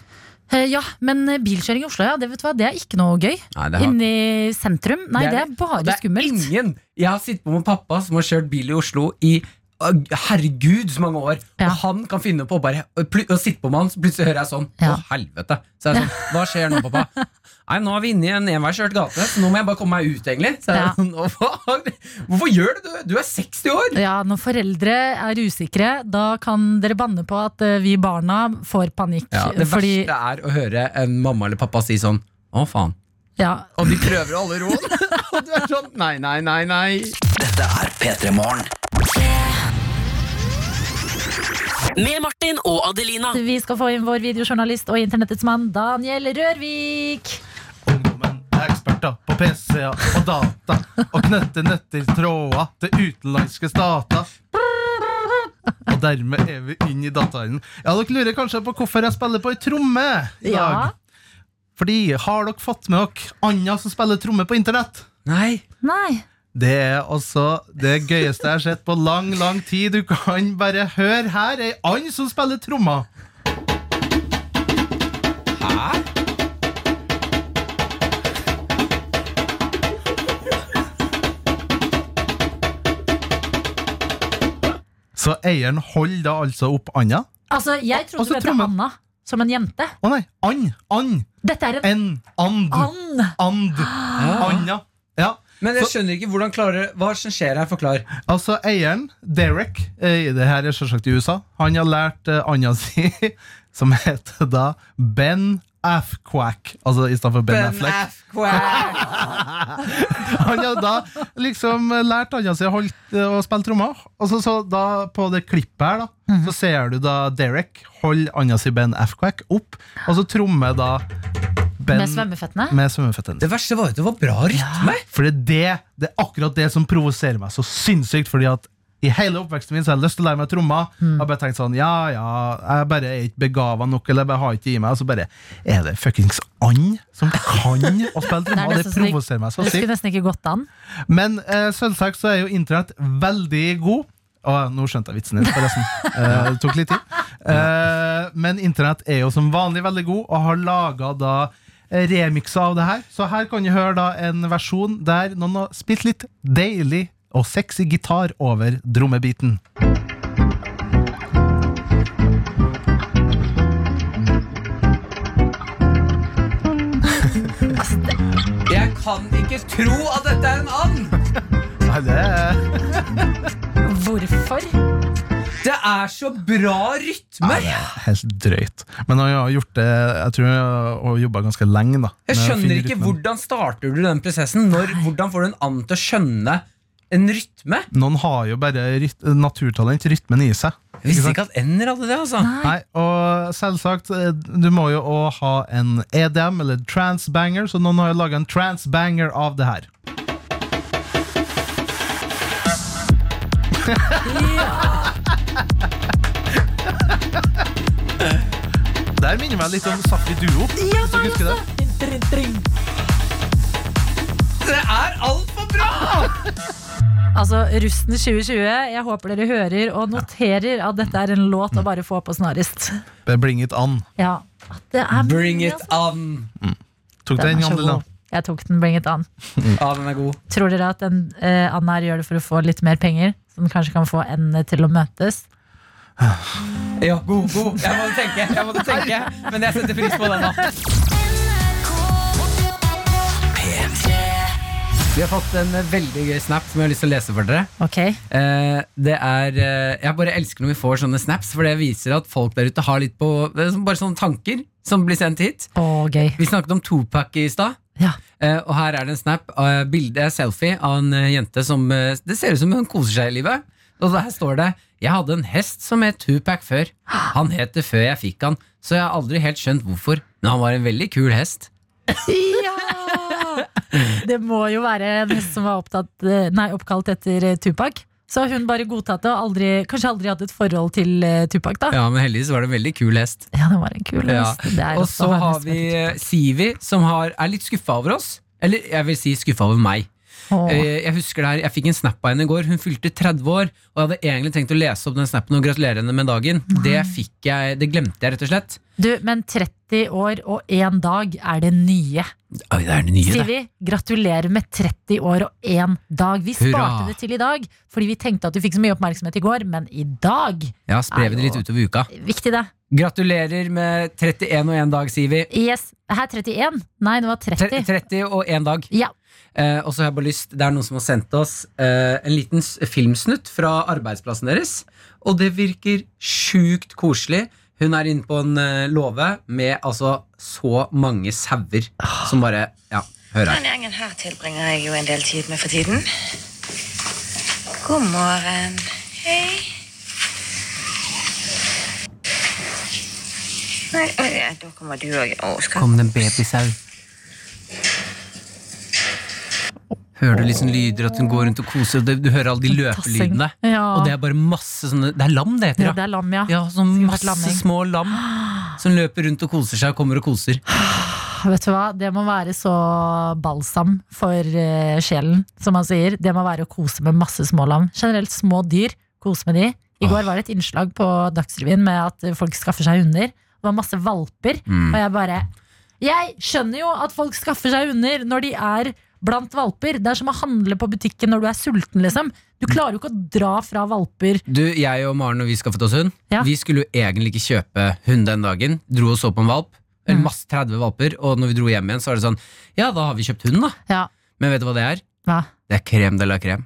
Eh, Ja, men eh, bilkjøring i Oslo, ja, det, vet du hva, det er ikke noe gøy. Nei, det har- Inni sentrum. Nei, det er, og bare det er skummelt. Ingen. Jeg har sittet på med pappa som har kjørt bil i Oslo i herregud så mange år. Ja. Og han kan finne på bare å sitte på med han, så plutselig hører jeg sånn Ja. Å, helvete. Så er jeg sånn, Hva skjer nå, pappa? Nei, nå er vi inne i en enveiskjørt gate, så nå må jeg bare komme meg ut, egentlig. Så er jeg Ja. sånn, Hvorfor gjør du det? Du er 60 år! Ja, Når foreldre er usikre, da kan dere banne på at eh, vi barna får panikk. Ja, det fordi verste er å høre en mamma eller pappa si sånn Å, faen. Ja. Og de prøver å holde roen. Og du er sånn nei, nei, nei, nei. Dette er P3 Morgen. Med Martin og Adelina. Vi skal få inn vår videojournalist og internettets mann Daniel Rørvik. Ungdommen er eksperter på PC-er og data og knytter nøtter tråder til utenlandske stater. Og dermed er vi inne i dataen. Ja, dere lurer kanskje på hvorfor jeg spiller på ei tromme i Ja. Fordi, har dere fått med dere Anja som spiller tromme på internett? Nei. Nei. Det er altså det gøyeste jeg har sett på lang, lang tid. Du kan bare høre her ei and som spiller trommer. Hæ? Så eieren holder da altså opp anda. Altså, jeg trodde du het. Anna som en jente. Å nei, and. And. Dette er en En and. and. And. Anna. Ja. Men jeg skjønner ikke hvordan klarer Hva som skjer her, forklar. Altså, eieren, Derek, eh, det her er selvsagt i USA, han har lært uh, anda si, som heter da Ben Afquack. Altså i stedet for Ben, Affleck. Han har da liksom eh, lært anda si å, eh, å spille trommer. Og så, så da på det klippet her, da, Mhm. så ser du da Derek holde anda si Ben Afquack opp, og så trommer da Ben Med svømmeføttene. med svømmeføttene. Det verste var jo at det var bra rytme. For det er, det, det er akkurat det som provoserer meg så sinnssykt. Fordi at i hele oppveksten min så har jeg lyst til å lære meg trommer. Jeg har bare tenkt sånn, ja, ja, jeg bare er ikke begava nok, eller jeg bare har ikke i meg. Og så bare er det fuckings and som kan å spille trommer. Det det- provoserer meg så Det skulle sykt. nesten ikke gått an. Men eh, selvsagt så er jo internett veldig god. Å, nå skjønte jeg vitsen din, forresten. Eh, det tok litt tid. Eh, men internett er jo som vanlig veldig god, og har laga da eh, av det her. Så her kan du høre da en versjon der noen har spilt litt deilig og sexy gitar over drommebiten. Jeg kan ikke tro at dette er en and! Nei, det er Hvorfor? Det er så bra rytme! helt drøyt. Men jeg har gjort det Jeg tror jeg har jobba ganske lenge. da Jeg skjønner ikke rytmen. Hvordan starter du den prosessen? Når, hvordan får du en and til å skjønne en rytme? Noen har jo bare ryt naturtalent, rytmen i seg. Jeg visste ikke at ender hadde det. altså Nei, og selvsagt, eh, du må jo òg ha en EDM, eller transbanger, så noen har jo laga en transbanger av det her. Der minner meg litt om Safri Duo. hvis dere husker det. Det er altfor bra! Altså, Rusten 2020, jeg håper dere hører og noterer at dette er en låt å bare få på snarest. Bring it on. Ja, det er Bring mulig, it on! on. Tok Den den, så Jeg tok den, bring it on. Ja, den er god. Tror dere at den, uh, Anna her gjør det for å få litt mer penger? Så den kanskje kan få endene til å møtes? Ja, god, god. Jeg måtte tenke, jeg måtte tenke men jeg setter pris på den. da Vi har fått en veldig gøy snap som jeg har lyst til å lese for dere. Ok, Eh, det er eh, Jeg bare elsker når vi får sånne snaps, for det viser at folk der ute har litt på Bare sånne tanker som blir sendt hit. Oh, gøy. Vi snakket om Topak i stad. Ja. Eh, og her er det en snap av bilde, selfie, av en jente som Det ser ut som hun koser seg i livet. Og her står det Jeg hadde en hest som het Tupac før. Han het det før jeg fikk han, så jeg har aldri helt skjønt hvorfor. Men han var en veldig kul hest. Ja! Det må jo være en hest som var opptatt, eh, nei, oppkalt etter eh, Tupac. Så har hun bare godtatt det og aldri, kanskje aldri hatt et forhold til eh, Tupac. da Ja, men heldigvis var det en veldig kul hest. Ja, det var en kul hest. Er Og så har vi Sivi, som har, er litt skuffa over oss. Eller jeg vil si skuffa over meg. Åh. Eh, Jeg husker det her, jeg fikk en snap av henne i går. Hun fylte 30 år, og jeg hadde egentlig tenkt å lese opp den snappen og gratulere henne med dagen. Det fikk jeg, det glemte jeg, rett og slett. Du, men 30 år og én dag er det nye. Oi, det er det nye, Sier Sivi, gratulerer med 30 år og én dag. Vi Hurra. sparte det til i dag fordi vi tenkte at du fikk så mye oppmerksomhet i går, men i dag Ja, sprer vi det litt utover uka. Viktig, det. Gratulerer med 31 og 1 dag, sier vi. Yes. Her 31? Nei, det var 30. 30 og 1 dag. Ja. Eh, og så har jeg bare lyst Det er noen som har sendt oss eh, en liten filmsnutt fra arbeidsplassen deres. Og det virker sjukt koselig. Hun er inne på en eh, låve med altså så mange sauer som bare Ja. Hør her. Den gjengen her tilbringer jeg jo en del tid med for tiden. God morgen. Hei. Nei, da kommer du òg. Kom det en babysau? Hører du liksom lyder at hun går rundt og koser, og det- du hører alle de løpelydene. Ja. Og det er bare masse sånne Det er lam, det heter Ja, det er lam, ja. Ja, sånn masse lamming. små lam som løper rundt og koser seg og kommer og koser. Vet du hva, det må være så balsam for uh, sjelen, som man sier. Det må være å kose med masse små lam. Generelt små dyr, kose med de. I går var det et innslag på Dagsrevyen med at folk skaffer seg hunder. Det var masse valper, Mm. og jeg bare Jeg skjønner jo at folk skaffer seg hunder når de er blant valper. Det er som å handle på butikken når du er sulten, liksom. Du klarer jo ikke å dra fra valper. Du, jeg og Maren når vi skaffet oss hund, Ja. vi skulle jo egentlig ikke kjøpe hund den dagen. Dro og så på en valp. Eller Mm. masse 30 valper. Og når vi dro hjem igjen, så var det sånn Ja, da har vi kjøpt hund, da. Ja, Men vet du hva det er? hva? Det er krem de la krem.